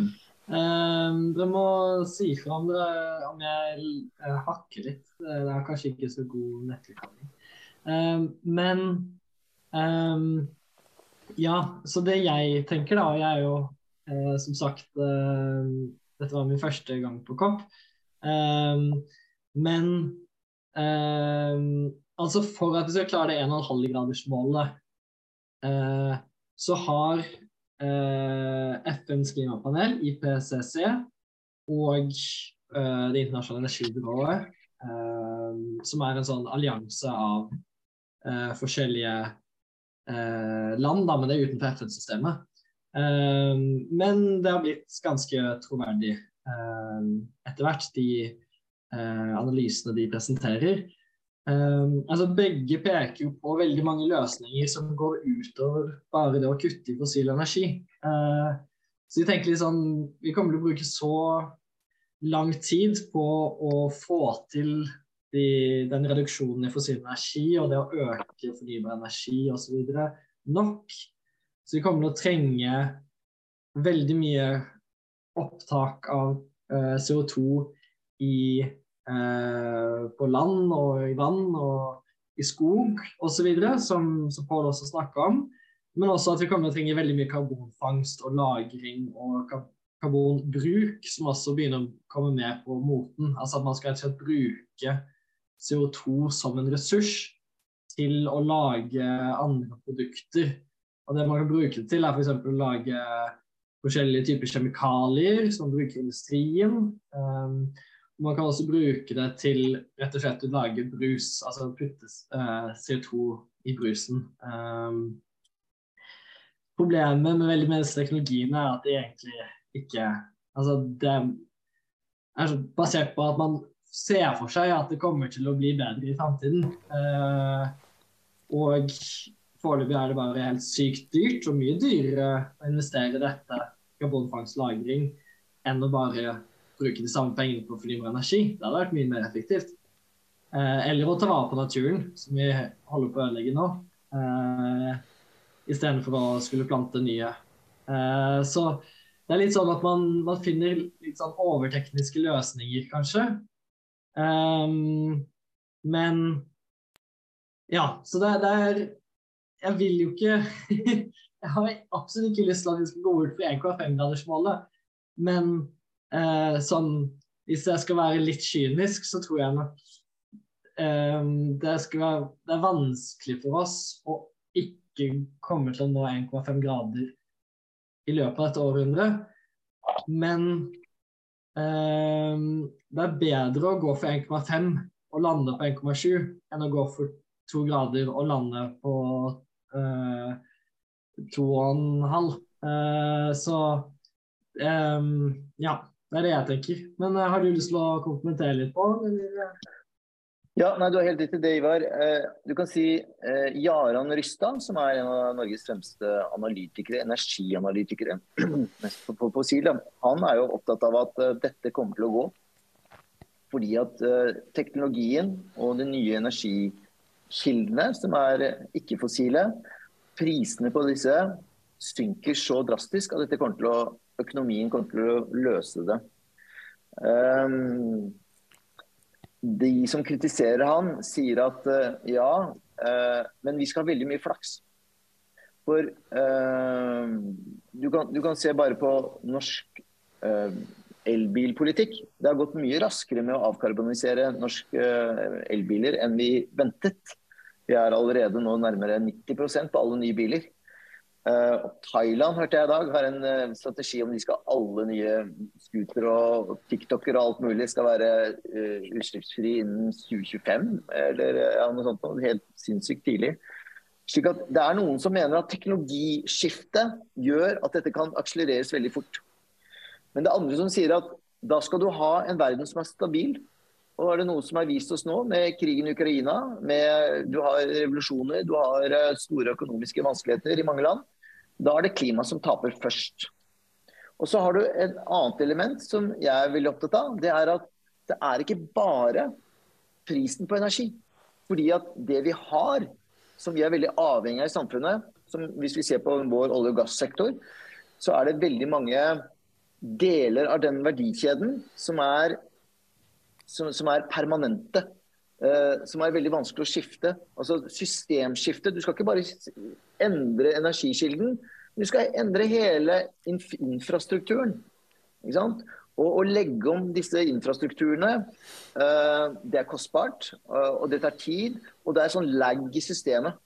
Um, dere må si fra om, dere, om jeg uh, hakker litt. Det er kanskje ikke så god nettutdanning. Um, men um, ja, så det jeg tenker, da Jeg er jo uh, som sagt Dette var min første gang på Kopp. men altså for at vi skal klare det 1,5-gradersmålet, så har Eh, FNs klimapanel, IPCC, og eh, Det internasjonale energibyrået, eh, som er en sånn allianse av forskjellige land, da, men det er utenfor FN-systemet. men det har blitt ganske troverdig etter hvert, de analysene de presenterer. Um, altså Begge peker jo på veldig mange løsninger som går utover bare det å kutte i fossil energi. Uh, så vi tenker litt sånn, vi kommer til å bruke så lang tid på å få til de, den reduksjonen i fossil energi og det å øke fornybar energi osv. nok. Så vi kommer til å trenge veldig mye opptak av uh, CO2 i Eh, på land og i vann og i skog osv., som, som Pål også snakker om. Men også at vi kommer til å trenge veldig mye karbonfangst og -lagring og karbonbruk som også begynner å komme med på moten. Altså at man skal rett og slett bruke CO2 som en ressurs til å lage andre produkter. Og det man kan bruke det til, er f.eks. å lage forskjellige typer kjemikalier som bruker i industrien. Um, man kan også bruke det til rett og slett å lage brus, altså putte eh, CO2 i brusen. Um, problemet med veldig mye av teknologiene er at de egentlig ikke Altså det er basert på at man ser for seg at det kommer til å bli bedre i framtiden. Uh, og foreløpig er det bare helt sykt dyrt, og mye dyrere å investere i dette karbonfangst enn å bare bruke de samme pengene på fornybar energi. Det hadde vært mye mer effektivt. Eh, eller å ta vare på naturen, som vi holder på å ødelegge nå. Eh, istedenfor å skulle plante nye. Eh, så det er litt sånn at man, man finner litt sånn overtekniske løsninger, kanskje. Um, men ja, så det, det, er Jeg vil jo ikke Jeg har absolutt ikke lyst til at vi skal gå ut for 1,5-gradersmålet. Men eh, sånn Hvis jeg skal være litt kynisk, så tror jeg nok eh, det, være, det er vanskelig for oss å ikke komme til å nå 1,5 grader i løpet av dette århundret. Men eh, det er bedre å gå for 1,5 og lande på 1,7 enn å gå for 2 grader og lande på eh, 2,5. Eh, så eh, ja, det er det jeg tenker. Men uh, har du lyst til å kommentere litt på? Eller? Ja, nei, Du har helt rett i det, Ivar. Uh, du kan si uh, Jaran Rystad, som er en av Norges fremste analytikere, energianalytikere mest på fossil, han er jo opptatt av at dette kommer til å gå. Fordi at teknologien og de nye energikildene, som er ikke-fossile, prisene på disse synker så drastisk at dette kommer til å, økonomien kommer til å løse det. Um, de som kritiserer han, sier at uh, ja, uh, men vi skal ha veldig mye flaks. For uh, du, kan, du, kan, se bare på norsk elbilpolitikk. Det har gått mye raskere med å avkarbonisere norske elbiler enn vi ventet. Vi er allerede nå nærmere 90% på alle nye biler. Uh, Thailand hørte jeg i dag har en uh, strategi om de skal alle nye scootere og TikToker og alt mulig skal være uh, utslippsfri innen 2025. Eller ja, noe sånt helt sinnssykt tidlig. Slik at Det er noen som mener at teknologiskiftet gjør at dette kan akselereres veldig fort. Men det andre som sier at da skal du ha en verden som er stabil. Og er det noe som er vist oss nå, med krigen i Ukraina, med, du har revolusjoner, du har store økonomiske vanskeligheter i mange land. Da er det klima som taper først. Og så har du et annet element som jeg er veldig opptatt av. Det er at det er ikke bare prisen på energi. Fordi at det vi har, som vi er veldig avhengig av i samfunnet, som hvis vi ser på vår olje- og gassektor, så er det veldig mange deler av den verdikjeden som er, som, som er permanente. Uh, som er veldig vanskelig å skifte. Altså systemskifte. Du skal ikke bare endre energikilden, du skal endre hele infrastrukturen. Ikke sant? Og å legge om disse infrastrukturene, uh, det er kostbart, uh, og det tar tid. Og det er sånn lag i systemet.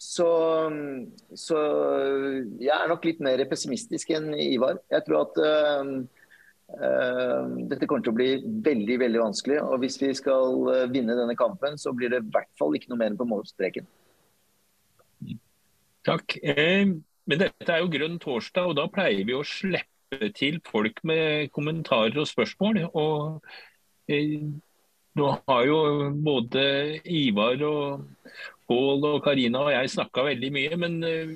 Så, så, jeg er nok litt mer pessimistisk enn Ivar. Jeg tror at uh, dette kommer til å bli veldig veldig vanskelig. Og hvis vi skal vinne denne kampen, så blir det i hvert fall ikke noe mer enn på målstreken. Takk. Eh, men dette er jo grønn torsdag, og da pleier vi å slippe til folk med kommentarer og spørsmål. Og eh, nå har jo både Ivar og Pål og Karina og jeg snakka veldig mye, men eh,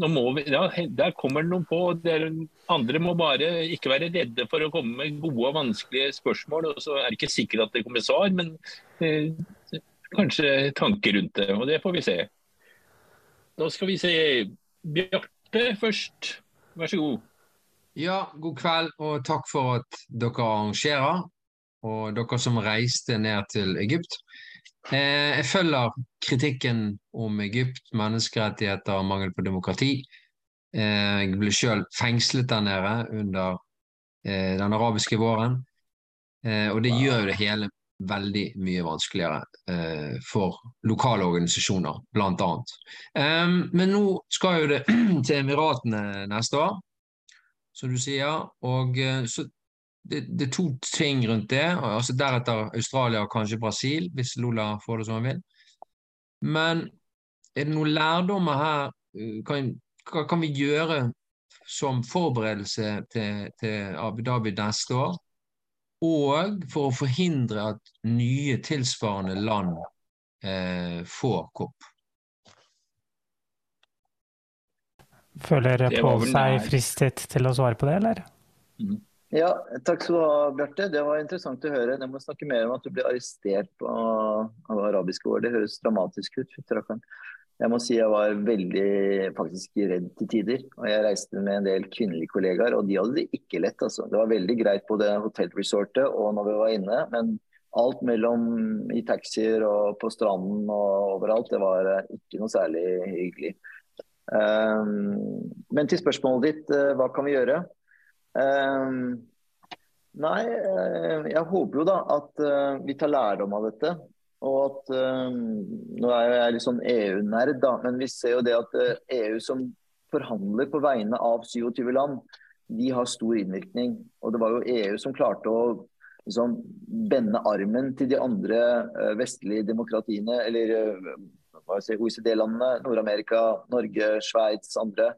nå må vi, ja, der kommer det noen på. Der, andre må bare ikke være redde for å komme med gode og vanskelige spørsmål. og Så er det ikke sikkert at det kommer svar, men eh, kanskje tanker rundt det. Og det får vi se. Da skal vi se. Bjarte først, vær så god. Ja, god kveld og takk for at dere arrangerer. Og dere som reiste ned til Egypt. Eh, jeg følger kritikken om Egypt, menneskerettigheter og mangel på demokrati. Eh, jeg ble selv fengslet der nede under eh, den arabiske våren. Eh, og det gjør jo det hele veldig mye vanskeligere eh, for lokale organisasjoner, annet. Um, men nå skal jo det til Emiratene neste år, som du sier. Og så det, det, er to ting rundt det. altså Deretter Australia og kanskje Brasil, hvis Lola får det som han vil. Men er det noen lærdommer her? Kan, hva kan vi gjøre som forberedelse til, til Abu Dhabi neste år? Og for å forhindre at nye tilsvarende land eh, får kopp? Føler Pål seg fristet til å svare på det, eller? Mm. Ja, takk skal du ha, Bjarte. Det var interessant å høre. Jeg må snakke mer om at du ble arrestert på, av arabiske år. Det høres dramatisk ut. Jeg må si jeg var veldig faktisk redd til tider. Og jeg reiste med en del kvinnelige kollegaer, og de hadde det ikke lett. Altså. Det var veldig greit på det hotellresortet og når vi var inne, men alt mellom i taxier og på stranden og overalt, det var eh, ikke noe særlig hyggelig. Um, men til spørsmålet ditt, uh, hva kan vi gjøre? Um, nei, eh, jeg håper jo da at vi tar lærdom av dette. Og at um, Nå er jeg litt sånn EU-nerd, da, men vi ser jo det at EU eh, e som forhandler på vegne av 27 land, de har stor innvirkning. Og det var jo EU som klarte å liksom, bende armen til de andre vestlige demokratiene, eller OECD-landene, Nord-Amerika, Norge, Sveits, andre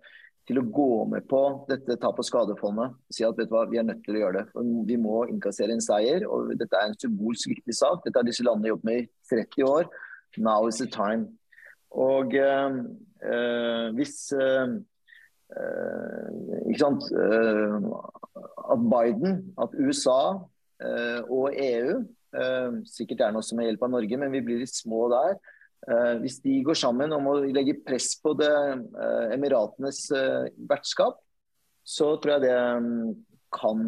til å gå med på dette tap- og skadefondet. Si at vet du hva, vi er nødt til å gjøre det. Vi må innkassere en seier. og Dette er en symbolsk viktig sak. Dette har disse landene jobbet med i 30 år. Now is the time. Og øh, hvis øh, ikke sant, At Biden, at USA og EU Sikkert er noe som er hjelp av Norge, men vi blir litt små der hvis de går sammen om å legge press på det eh, Emiratenes eh, vertskap, så tror jeg det mm, kan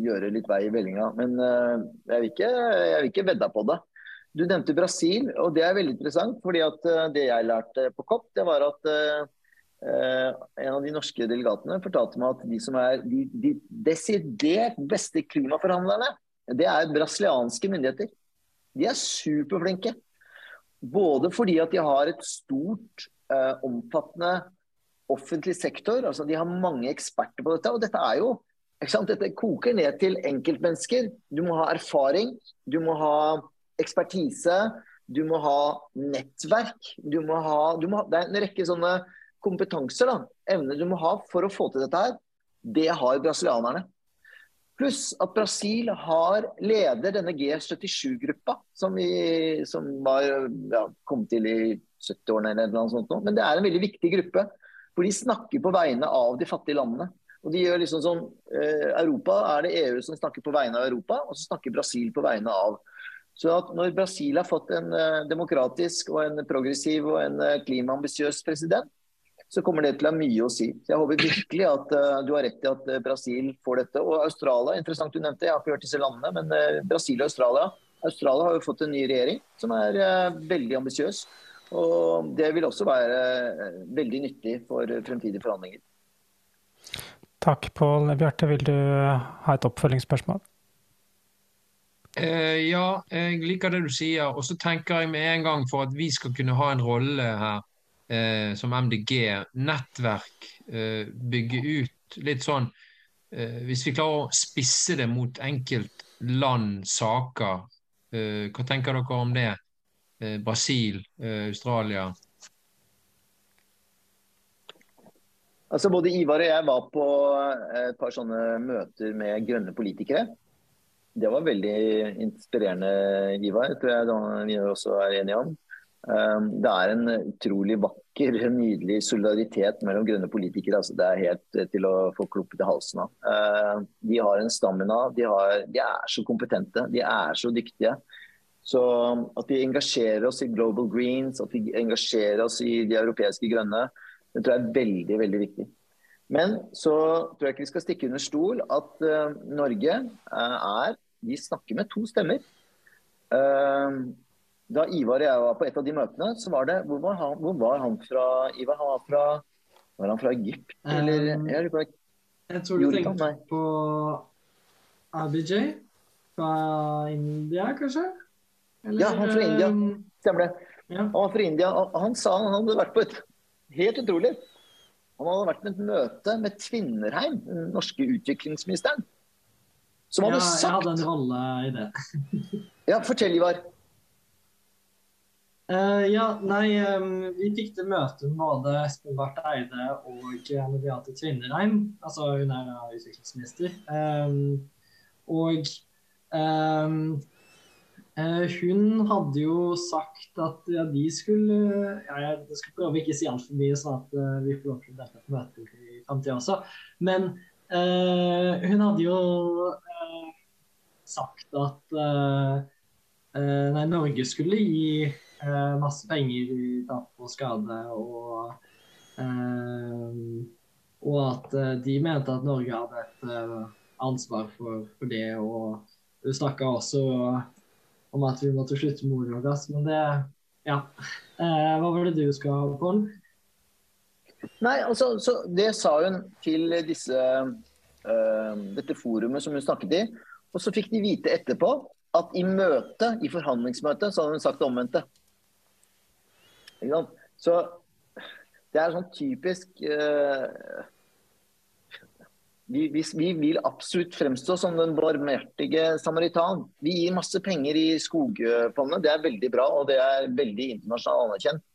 gjøre litt vei i vellinga. Men jeg vil ikke, jeg vil ikke vedda på det. Du nevnte Brasil, og det er veldig interessant. fordi at Det jeg lærte på COP, det var at en av de norske delegatene fortalte meg at de som er de, de desidert beste klimaforhandlerne, det er brasilianske myndigheter. De er superflinke. Både fordi at de har et stort, eh, omfattende offentlig sektor. altså De har mange eksperter på dette. og dette er jo dette koker ned til enkeltmennesker. Du må ha erfaring, du må ha ekspertise, du må ha nettverk. Du må ha, du må, det er en rekke sånne kompetanser, da, evner du må ha for å få til dette her. Det har brasilianerne. Pluss at Brasil har leder denne G77-gruppa, som, som var, ja, kom til i 70-årene eller noe sånt. Men det er en veldig viktig gruppe. For de snakker på vegne av de fattige landene. Og de gjør liksom sånn, eh, Europa er det EU som snakker på vegne av Europa, og så snakker Brasil på vegne av. Så at når Brasil har fått en eh, demokratisk og en progressiv og en eh, klimaambisiøs president, så kommer det til å ha mye å si. Så Jeg håper virkelig at uh, du har rett i at uh, Brasil får dette. Og Australia, interessant du nevnte, jeg har ikke hørt disse landene, men uh, Brasil og Australia Australia har jo fått en ny regjering som er veldig ambisiøs. Og det vil også være veldig nyttig for fremtidige forhandlinger. Takk, Pål. Bjarte, vil du ha et oppfølgingsspørsmål? Eh, ja, jeg liker det du sier. Og så tenker jeg med en gang for at vi skal kunne ha en rolle her, eh, som MDG, nettverk, eh, bygge ut litt sånn eh, Hvis vi klarer å spisse det mot enkeltland, saker, eh, hva tenker dere om det? Eh, Brasil, eh, Australia? Altså Både Ivar og jeg var på et par sånne møter med grønne politikere. Det var veldig inspirerende, Ivar. tror jeg vi også er enige om. Ehm, det er en utrolig vakker, nydelig solidaritet mellom grønne politikere. Altså det er helt eh, til å få klumpet i halsen av. Ehm, de har en stamina. De, har, de, er så kompetente. De er så dyktige. Så at vi engasjerer oss i Global Greens, at vi engasjerer oss i de europeiske grønne, det tror jeg er veldig, veldig viktig. Men så tror jeg ikke vi skal stikke under stol at uh, Norge uh, er Vi snakker med to stemmer. Da Ivar og jeg var på et av de møtene, så var det Hvor var han, hvor var han fra, Ivar? Han var fra Var han fra Egypt, eller um, jeg, jeg, tror du Jordan, tenkte nei. på Abijay fra India, kanskje? Ja, han fra India. eh, Stemmer det. Ja. Han var fra India. og Han sa han hadde vært på et Helt utrolig. Han hadde vært på et møte med Tvinnerheim, den norske utviklingsministeren. Som Ja, hadde jeg hadde en rolle i det. Ja, fortell, Ivar. Eh, ja, nei, um, vi fikk til møte med både Espen Barth Eide og Beate Tvinnereim. Altså hun er da utviklingsminister. Um, og um, uh, hun hadde jo sagt at ja, de skulle ja, Jeg skal prøve ikke å si altfor mye, sånn at uh, vi får lov til å delta på møter i framtida også. Men hun hadde jo sagt at nei, Norge skulle gi eh, masse penger i tap og skade, og, eh, og at eh, de mente at Norge hadde et eh, ansvar for, for det. Og du snakka også om at vi måtte slutte med gass, men det Ja. Eh, hva var det du skal ha, Pål? Nei, altså, så Det sa hun til disse, eh, dette forumet som hun snakket i. Og så fikk de vite etterpå at i møte, i forhandlingsmøtet, så hadde hun sagt det omvendte. Ikke sant? Så det er sånn typisk uh, vi, vi, vi vil absolutt fremstå som den barmhjertige samaritan. Vi gir masse penger i skogfondet, det er veldig bra og det er veldig internasjonalt anerkjent.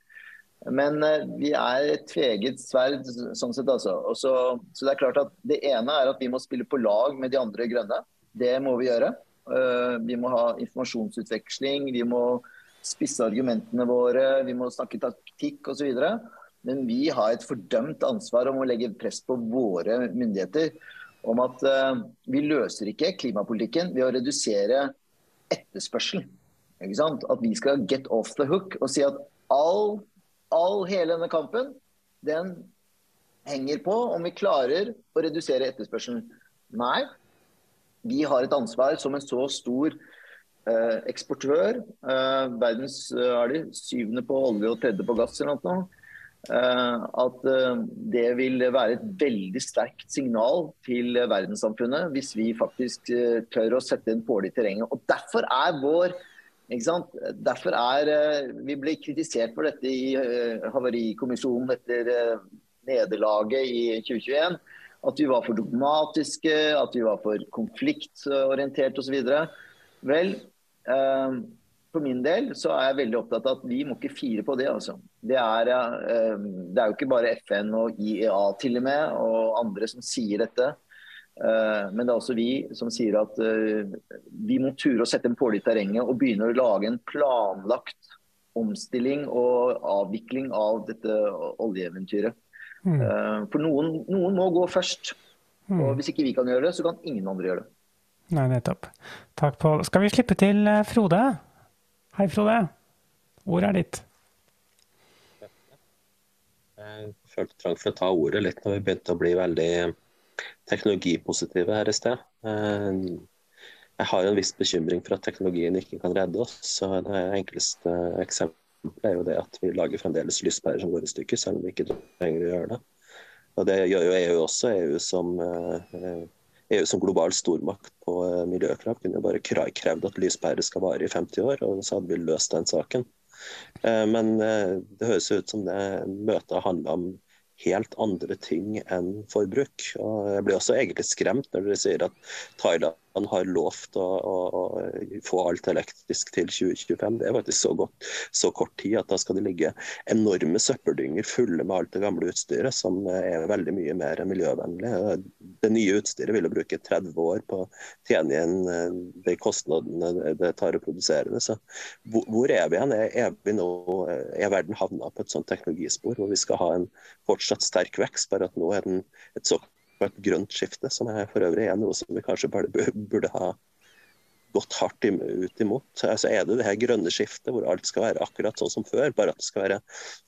Men uh, vi er et tveget sverd sånn sett, altså. Så, så det er klart at det ene er at vi må spille på lag med de andre grønne. Det må vi gjøre. Uh, vi må ha informasjonsutveksling, vi må spisse argumentene våre, vi må snakke taktikk osv. Men vi har et fordømt ansvar om å legge press på våre myndigheter om at uh, vi løser ikke klimapolitikken ved å redusere etterspørselen. At vi skal get off the hook og si at all, all hele denne kampen den henger på om vi klarer å redusere etterspørselen. Nei, vi har et ansvar som en så stor eksportør. Eh, verdens eh, er de, syvende på olje og tredje på gass eller noe. Eh, at eh, det vil være et veldig sterkt signal til verdenssamfunnet hvis vi faktisk eh, tør å sette en påle i terrenget. Og Derfor er vår ikke sant? Derfor er eh, Vi ble kritisert for dette i eh, Havarikommisjonen etter eh, nederlaget i 2021. At vi var for dogmatiske, at vi var for konfliktorientert osv. Vel, eh, for min del så er jeg veldig opptatt av at vi må ikke fire på det. altså. Det er, eh, det er jo ikke bare FN og IEA til og med, og andre som sier dette. Eh, Men det er også vi som sier at eh, vi må ture å sette en påle i terrenget og begynne å lage en planlagt omstilling og avvikling av dette oljeeventyret. Mm. Eh, For noen, noen må gå først. Mm. Og hvis ikke vi kan gjøre det, så kan ingen andre gjøre det. Nei, nettopp. Takk, Pål. Skal vi slippe til eh, Frode? Hei, Frode. Ordet er ditt. Jeg følte trang for å ta ordet litt når vi begynte å bli veldig teknologipositive her i sted. Eh, Jeg har en viss bekymring for at teknologien ikke kan redde oss. så Det enkleste eksempelet er jo det at vi lager fremdeles lyspærer som går i stykker, selv om vi ikke trenger å gjøre det. Og Det gjør jo EU også. EU som, eh, EU som global stormakt på eh, miljøkrav kunne jo bare krevd at lyspærer skal vare i 50 år, og så hadde vi løst den saken. Eh, Men eh, det høres ut som det møtet handla om helt andre ting enn forbruk. Og jeg blir også egentlig skremt når dere sier at Thailand har lovt å, å, å få alt elektrisk til 2025. Det er faktisk så, godt, så kort tid at da skal det ligge enorme søppeldynger fulle med alt det gamle utstyret, som er veldig mye mer miljøvennlig. Det nye utstyret vil jo bruke 30 år på å tjene igjen eh, de kostnadene det tar å produsere det. Så hvor, er vi igjen? Er, vi nå, er verden havna på et sånt teknologispor hvor vi skal ha en fortsatt sterk vekst, bare at nå er den et såkalt grønt skifte, som er for øvrig er noe som vi kanskje bare burde ha gått hardt ut imot. Altså er det det her grønne skiftet hvor alt skal være akkurat sånn som før, bare at det skal være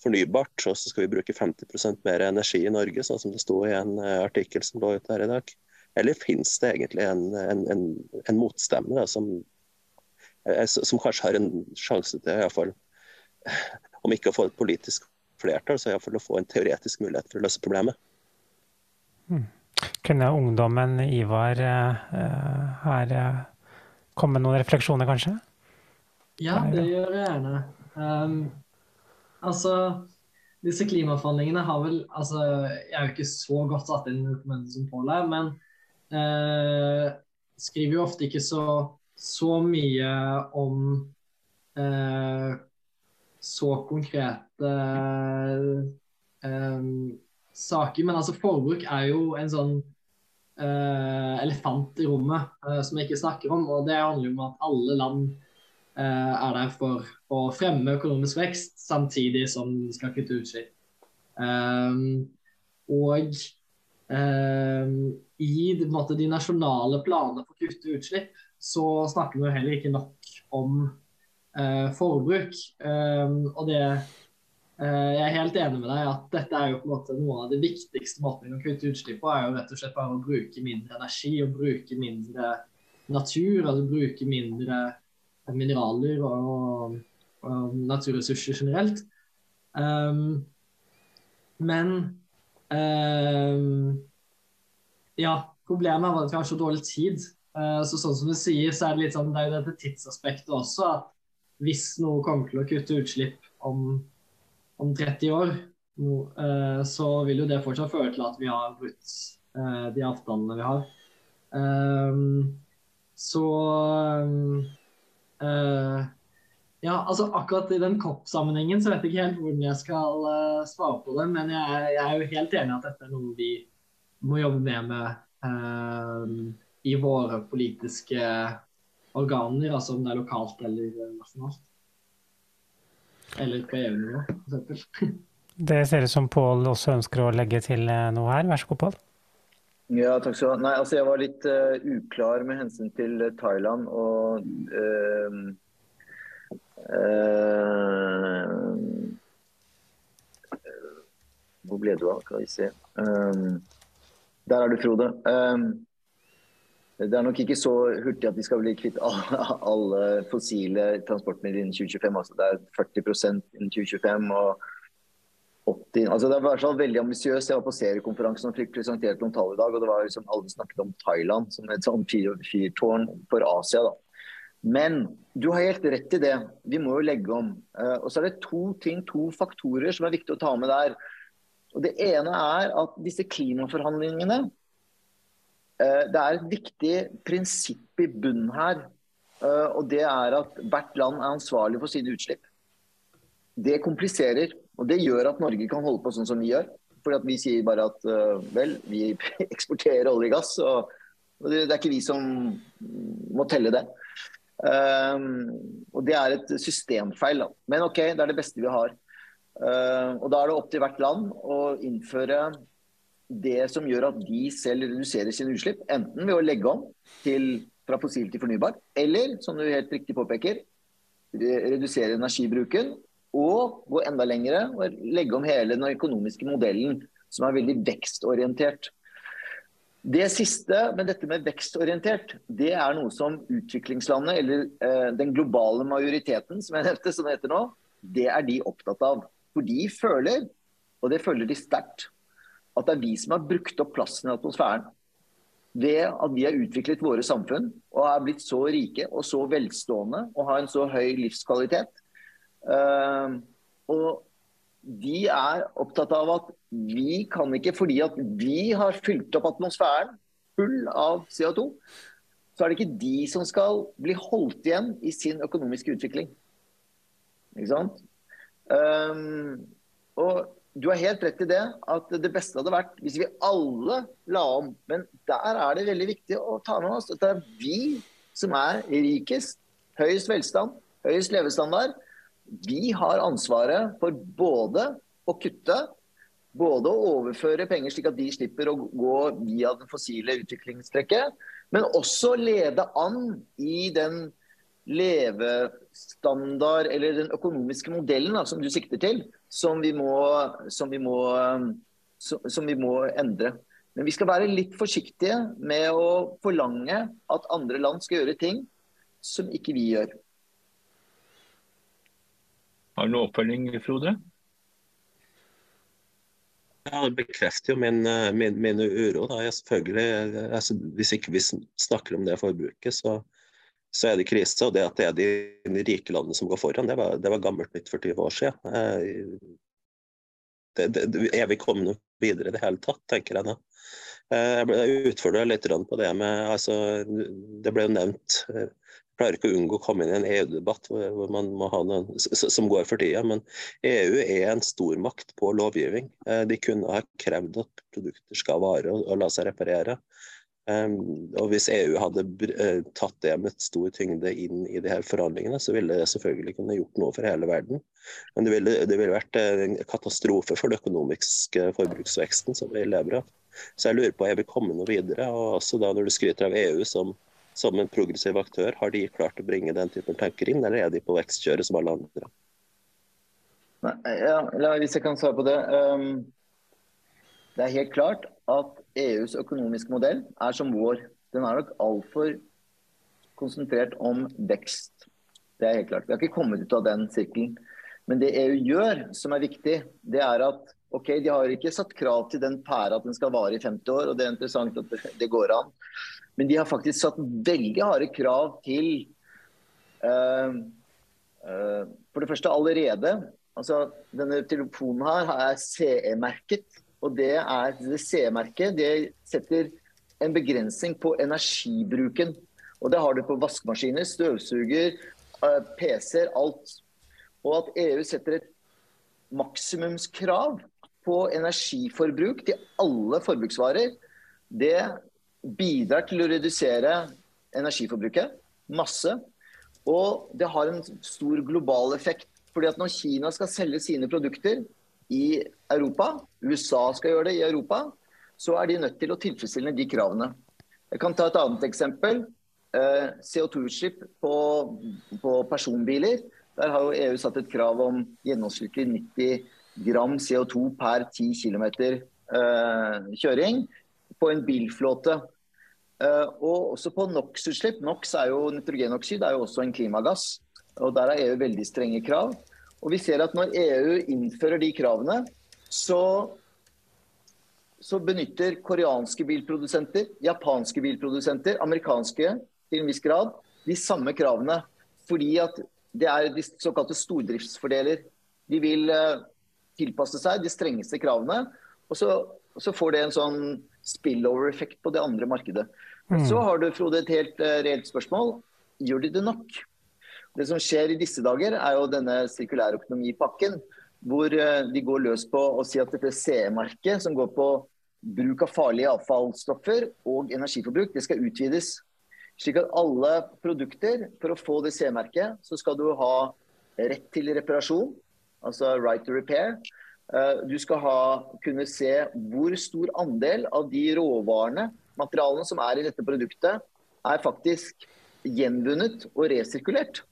fornybart, og så skal vi bruke 50% mer energi i Norge, sånn som det sto i en eh, artikkel som lå ute her i dag? Eller finnes det egentlig en, en, en, en motstemme da, som, eh, som kanskje har en sjanse til, i hvert fall, om ikke å få et politisk flertall, så iallfall å få en teoretisk mulighet for å løse problemet? Kunne ungdommen Ivar her komme med noen refleksjoner, kanskje? Ja, det gjør jeg gjerne. Um, altså, disse klimaforhandlingene har vel altså, Jeg er jo ikke så godt satt inn i dokumentet som Pål er, men uh, skriver jo ofte ikke så, så mye om uh, så konkrete uh, saker. Men altså, forbruk er jo en sånn elefant i rommet som jeg ikke snakker om. Og det handler om at alle land Eh, er der for å fremme økonomisk vekst samtidig som de skal kutte utslipp. Um, og um, i måte, de, nasjonale planene for å kutte utslipp, så snakker vi heller ikke nok om forbruk. Um, og det Jeg er helt enig med deg at dette er jo på en måte noe av det viktigste måten å kutte utslipp på, er jo rett og slett bare å bruke mindre energi og bruke mindre natur. altså bruke mindre mineraler og, og naturressurser generelt. Um, men um, ja, problemet var at vi har så dårlig tid. Uh, så sånn som du sier, så er det litt sånn, det er jo dette tidsaspektet også. at Hvis noe kommer til å kutte utslipp om, om 30 år, uh, så vil jo det fortsatt føre til at vi har brutt uh, de avtalene vi har. Um, så Uh, ja, altså Akkurat i den COP-sammenhengen så vet jeg ikke helt hvordan jeg skal svare på det. Men jeg, er jo helt enig at dette er noe vi må jobbe mer med uh, i våre politiske organer, altså om det er lokalt eller nasjonalt. Eller på EU-nivå, f.eks. Det ser ut som Pål også ønsker å legge til noe her. Vær så god, Pål. Ja, takk skal du ha. Nei, altså jeg var litt uh, uklar med hensyn til Thailand og uh, uh, Hvor ble du av? Skal vi se. Um, der er du, Frode. Um, det er nok ikke så hurtig at vi skal bli kvitt alle, fossile transportmidler innen 2025. Altså det er 40% innen 2025. og 80, altså Det er i hvert fall veldig ambisiøst. Jeg var på seriekonferansen og fikk presentert noen tall i dag. og det var liksom Alle snakket om Thailand som et sånn fyrtårn for Asia. da. Men du har helt rett i det. Vi må jo legge om. Uh, og så er det to ting, to faktorer som er viktig å ta med der. Og Det ene er at disse klimaforhandlingene Det er et viktig prinsipp i bunnen her. Uh, og det er at hvert land er ansvarlig for sine utslipp. Det kompliserer og Det gjør at Norge kan holde på sånn som vi gjør. Fordi Vi sier bare at uh, vel, vi eksporterer olje og gass, og, det, er ikke vi som må telle det. Og Det er et systemfeil. Men OK, det er det beste vi har. Og Da er det opp til hvert land å innføre det som gjør at de selv reduserer sine utslipp. Enten ved å legge om til, fra fossil til fornybar, eller som du helt riktig påpeker, redusere energibruken og gå enda lengre og legge om hele den økonomiske modellen, som er veldig vekstorientert. Det siste med dette med vekstorientert, det er noe som utviklingslandet, eller eh, den globale majoriteten, som jeg nevnte, som det heter nå, det er de opptatt av. For de føler, og det føler de sterkt, at det er vi som har brukt opp plassen i atmosfæren. Ved at vi har utviklet våre samfunn og er blitt så rike og så velstående og har en så høy livskvalitet Uh, og de er opptatt av at vi kan ikke, fordi at vi har fylt opp atmosfæren full av CO2, så er det ikke de som skal bli holdt igjen i sin økonomiske utvikling. Ikke sant? Um, og du har helt rett i det, at det beste hadde vært hvis vi alle la om. Men der er det veldig viktig å ta med oss at det er vi som er rikest, høyest velstand, høyest levestandard, vi har ansvaret for både å kutte, både å overføre penger slik at de slipper å gå via den fossile utviklingstrekket, men også lede an i den levestandard, eller den økonomiske modellen da, som du sikter til, som vi, må, som, vi må, som vi må endre. Men vi skal være litt forsiktige med å forlange at andre land skal gjøre ting som ikke vi gjør. Har du noen oppfølging, Frode? Ja, Det bekrefter jo min, eh, min, min uro. Da. Jeg selvfølgelig, altså, hvis ikke vi snakker om det forbruket, så, så, er det krise. Og det at det er de rike landene som går foran, det var, det var gammelt nytt for 20 år siden. Eh, det, det, er vi kommet videre i det hele tatt, tenker jeg da. Jeg utfordrer litt på det med altså, Det ble jo nevnt jeg klarer ikke å unngå å komme inn i en EU-debatt hvor man må ha noen som går for tida. Men EU er en stormakt på lovgivning. Eh, de kunne ha krevd at produkter skal vare og, la seg reparere. Og Hvis EU hadde eh, tatt det med stor tyngde inn i de her forhandlingene, så ville det selvfølgelig kunne gjort noe for hele verden. Men det ville, det ville vært en katastrofe for den økonomiske forbruksveksten som vi lever av. Så jeg lurer på, jeg vil komme noe videre? Og også da når du skryter av EU som som en progressiv aktør, har de klart å bringe den typen tanker inn, eller er de på vekstkjøret som alle andre? Nei, ja, hvis jeg kan svare på det. Um, det er helt klart at EUs økonomiske modell er som vår. Den er nok altfor konsentrert om vekst. Det er helt klart. Vi har ikke kommet ut av den sirkelen. Men det EU gjør, som er viktig, det er at ok, de har ikke satt krav til den pæra at den skal vare i 50 år, og det er interessant at det går an. Men de har faktisk satt veldig harde krav til uh, uh, For det første allerede. altså Denne telefonen her er CE-merket. Og det er det CE-merket det setter en begrensning på energibruken. Og det har du på vaskemaskiner, støvsuger, eh, PC-er, alt. Og at EU setter et maksimumskrav på energiforbruk til alle forbruksvarer, det bidrar til å redusere energiforbruket masse. Og det har en stor global effekt. fordi at når Kina skal selge sine produkter i Europa, USA skal gjøre det i Europa, så er de nødt til å tilfredsstille de kravene. Jeg kan ta et annet eksempel. Eh, CO2-utslipp på, på, personbiler. Der har jo EU satt et krav om gjennomsnittlig 90 gram CO2 per 10 km eh, kjøring på en bilflåte. Uh, og også på NOx-utslipp. NOx er jo nitrogenoksid, er jo også en klimagass. og Der har EU veldig strenge krav. Og vi ser at når EU innfører de kravene, så, så benytter koreanske bilprodusenter, japanske bilprodusenter, amerikanske til en viss grad, de samme kravene. Fordi at det er de såkalte stordriftsfordeler. De vil uh, tilpasse seg de strengeste kravene. Og så, så får det en sånn spillover-effekt på det andre markedet. Mm. Så har du Frode, et helt uh, reelt spørsmål. Gjør de det nok? Det som skjer i disse dager, er jo denne sirkulærøkonomipakken. Hvor uh, de går løs på å si at dette CE-merket, som går på bruk av farlige avfallsstoffer og energiforbruk, det skal utvides. Slik at alle produkter, for å få det CE-merket, så skal du ha rett til reparasjon, altså right to repair. Eh, du skal ha, kunne se hvor stor andel av de råvarene, materialene som er i dette produktet, er faktisk gjenvunnet og resirkulert.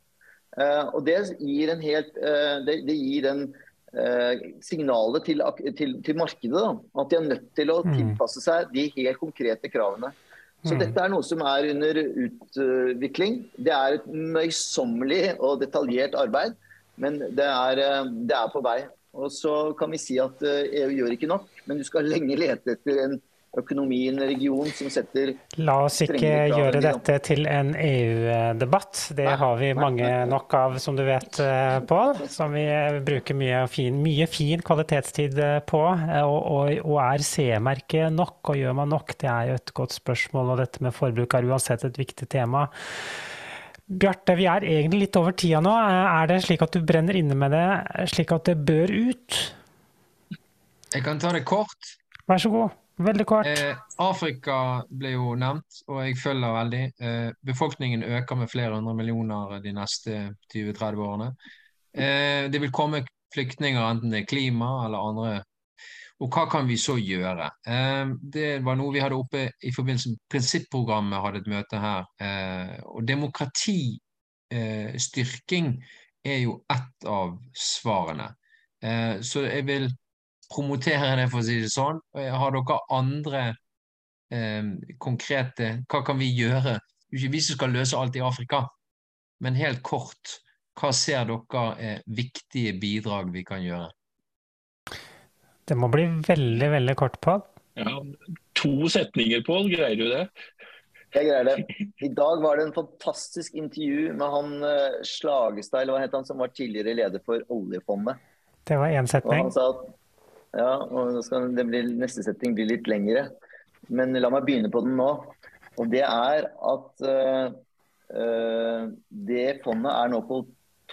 Eh, og det gir, en helt, eh, det, det gir en signalet til, til, til markedet da, at de er nødt til å mm. tilpasse seg de helt konkrete kravene. Så mm. dette er noe som er under utvikling. Det er et møysommelig og detaljert arbeid, men det er, det er på vei. Og så kan vi si at EU eh, e gjør ikke nok, men du skal lenge lete etter en økonomi i en region som setter La oss ikke gjøre dette til en EU-debatt. Det nei, har vi mange nei, nei. nok av, som du vet, eh, Pål. Som vi bruker mye fin, mye fin kvalitetstid eh, på. Og, og, og er CE-merket nok, og gjør man nok? Det er jo et godt spørsmål, og dette med forbruk er uansett et viktig tema. Bjarte, vi er egentlig litt over tida nå. Er det slik at du brenner inne med det, slik at det bør ut? Jeg kan ta det kort. Vær så god. Veldig kort. Eh, Afrika ble jo nevnt, og jeg følger veldig. Eh, befolkningen øker med flere hundre millioner de neste 20-30 årene. Eh, det vil komme flyktninger, enten det er klima eller andre og hva kan vi så gjøre? Eh, det var noe vi hadde oppe i forbindelse med prinsipprogrammet, hadde et møte her. Eh, og demokratistyrking eh, er jo ett av svarene. Så jeg vil promotere det, for å si det sånn. Har dere andre konkrete Hva kan vi gjøre? Det er ikke vi som skal løse alt i Afrika, men helt kort. Hva ser dere er viktige bidrag vi kan gjøre? Det må bli veldig, veldig kort, Pål. Ja, to setninger, Pål. Greier du det? Jeg greier det. I dag var det en fantastisk intervju med han uh, Slagestad, eller hva het han, som var tidligere leder for oljefondet. Det var én setning. Og han sa at ja, og nå skal det bli, neste setting bli litt lengre. Men la meg begynne på den nå. Og det er at uh, det fondet er nå på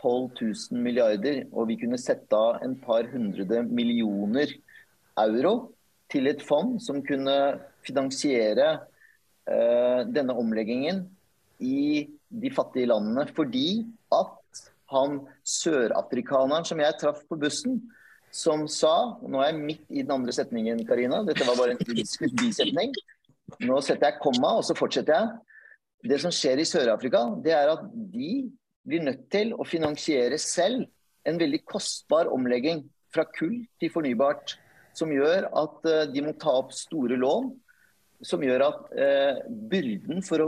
12 000 milliarder, og vi kunne sette av en par hundre millioner euro til et fond som kunne finansiere uh, denne omleggingen i de fattige landene. Fordi at han sørafrikaneren som jeg traff på bussen, som sa Nå er jeg midt i den andre setningen, Karina. Dette var bare en bisetning. Nå setter jeg komma, og så fortsetter jeg. Det som skjer i Sør-Afrika, det er at de blir nødt til å finansiere selv en veldig kostbar omlegging fra kull til fornybart. Som gjør at uh, de må ta opp store lån. Som gjør at eh, byrden for å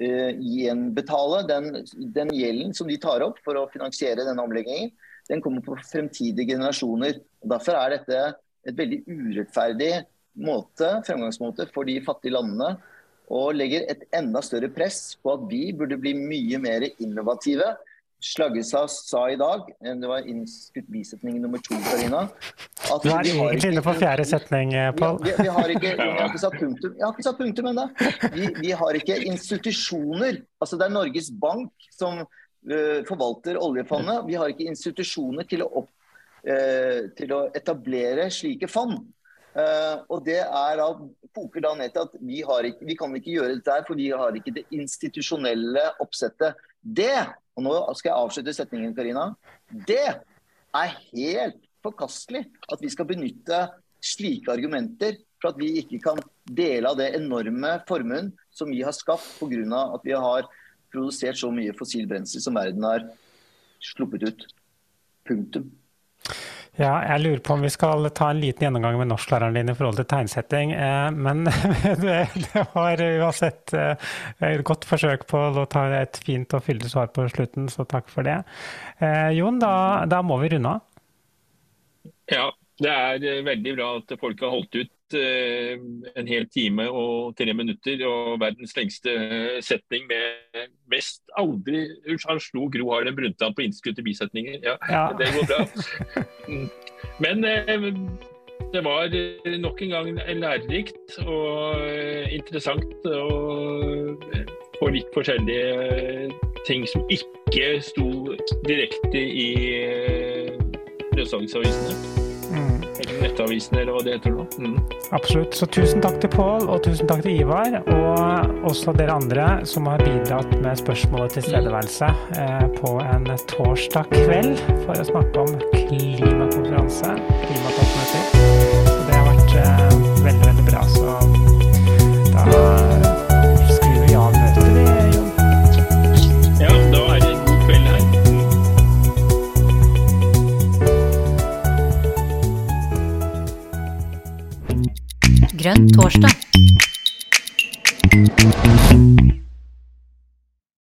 eh, gjenbetale den, den gjelden som de tar opp for å finansiere denne omleggingen, den kommer på fremtidige generasjoner. Og Derfor er dette et veldig urettferdig måte, fremgangsmåte for de fattige landene. Og legger et enda større press på at vi burde bli mye mer innovative. Slaggestad sa i dag, eh, det var innskutt bisetning nummer to, Karina at Du er egentlig inne på fjerde setning, Pål. Vi, vi, vi, har ikke, har ikke satt punktum, jeg har ikke satt punktum ennå. Vi, vi har ikke institusjoner. Altså Det er Norges Bank som Eh, forvalter oljefondet. Vi har ikke institusjoner til å, opp, eh, til å etablere slike fond. Eh, og det er da, koker da ned til at vi, ikke, vi, kan ikke gjøre dette her, for vi har ikke det institusjonelle oppsettet. Det, og nå skal jeg avslutte setningen, Karina, det er helt forkastelig at vi skal benytte slike argumenter for at vi ikke kan dele av det enorme formuen som vi har skapt pga. at vi har produsert så mye fossilbrensel som verden har sluppet ut. Punktum. Ja, jeg lurer på om vi skal ta en liten gjennomgang med norsklæreren din i forhold til tegnsetting. Eh, men det, var uansett eh, et godt forsøk på å ta et fint og fyldig svar på slutten, så takk for det. Eh, Jon, da, da må vi runde av. Ja, det er veldig bra at folk har holdt ut Eh, en hel time og tre minutter og verdens lengste eh, setning med mest aldri Han slo Gro Harlem Brundtland på innskutte bisetninger. Ja, ja, det går bra. Mm. Men eh, det var nok en gang lærerikt og interessant og på litt forskjellige ting som ikke sto direkte i løssalgsavisene nettavisene, eller hva det heter nå. Mm. Absolutt. Så tusen takk til Pål, og tusen takk til Ivar, og også dere andre som har bidratt med spørsmål og tilstedeværelse eh, på en torsdag kveld for å snakke om klimakonferanse, klimatoppmøter. Det har vært eh, veldig, Grønn torsdag.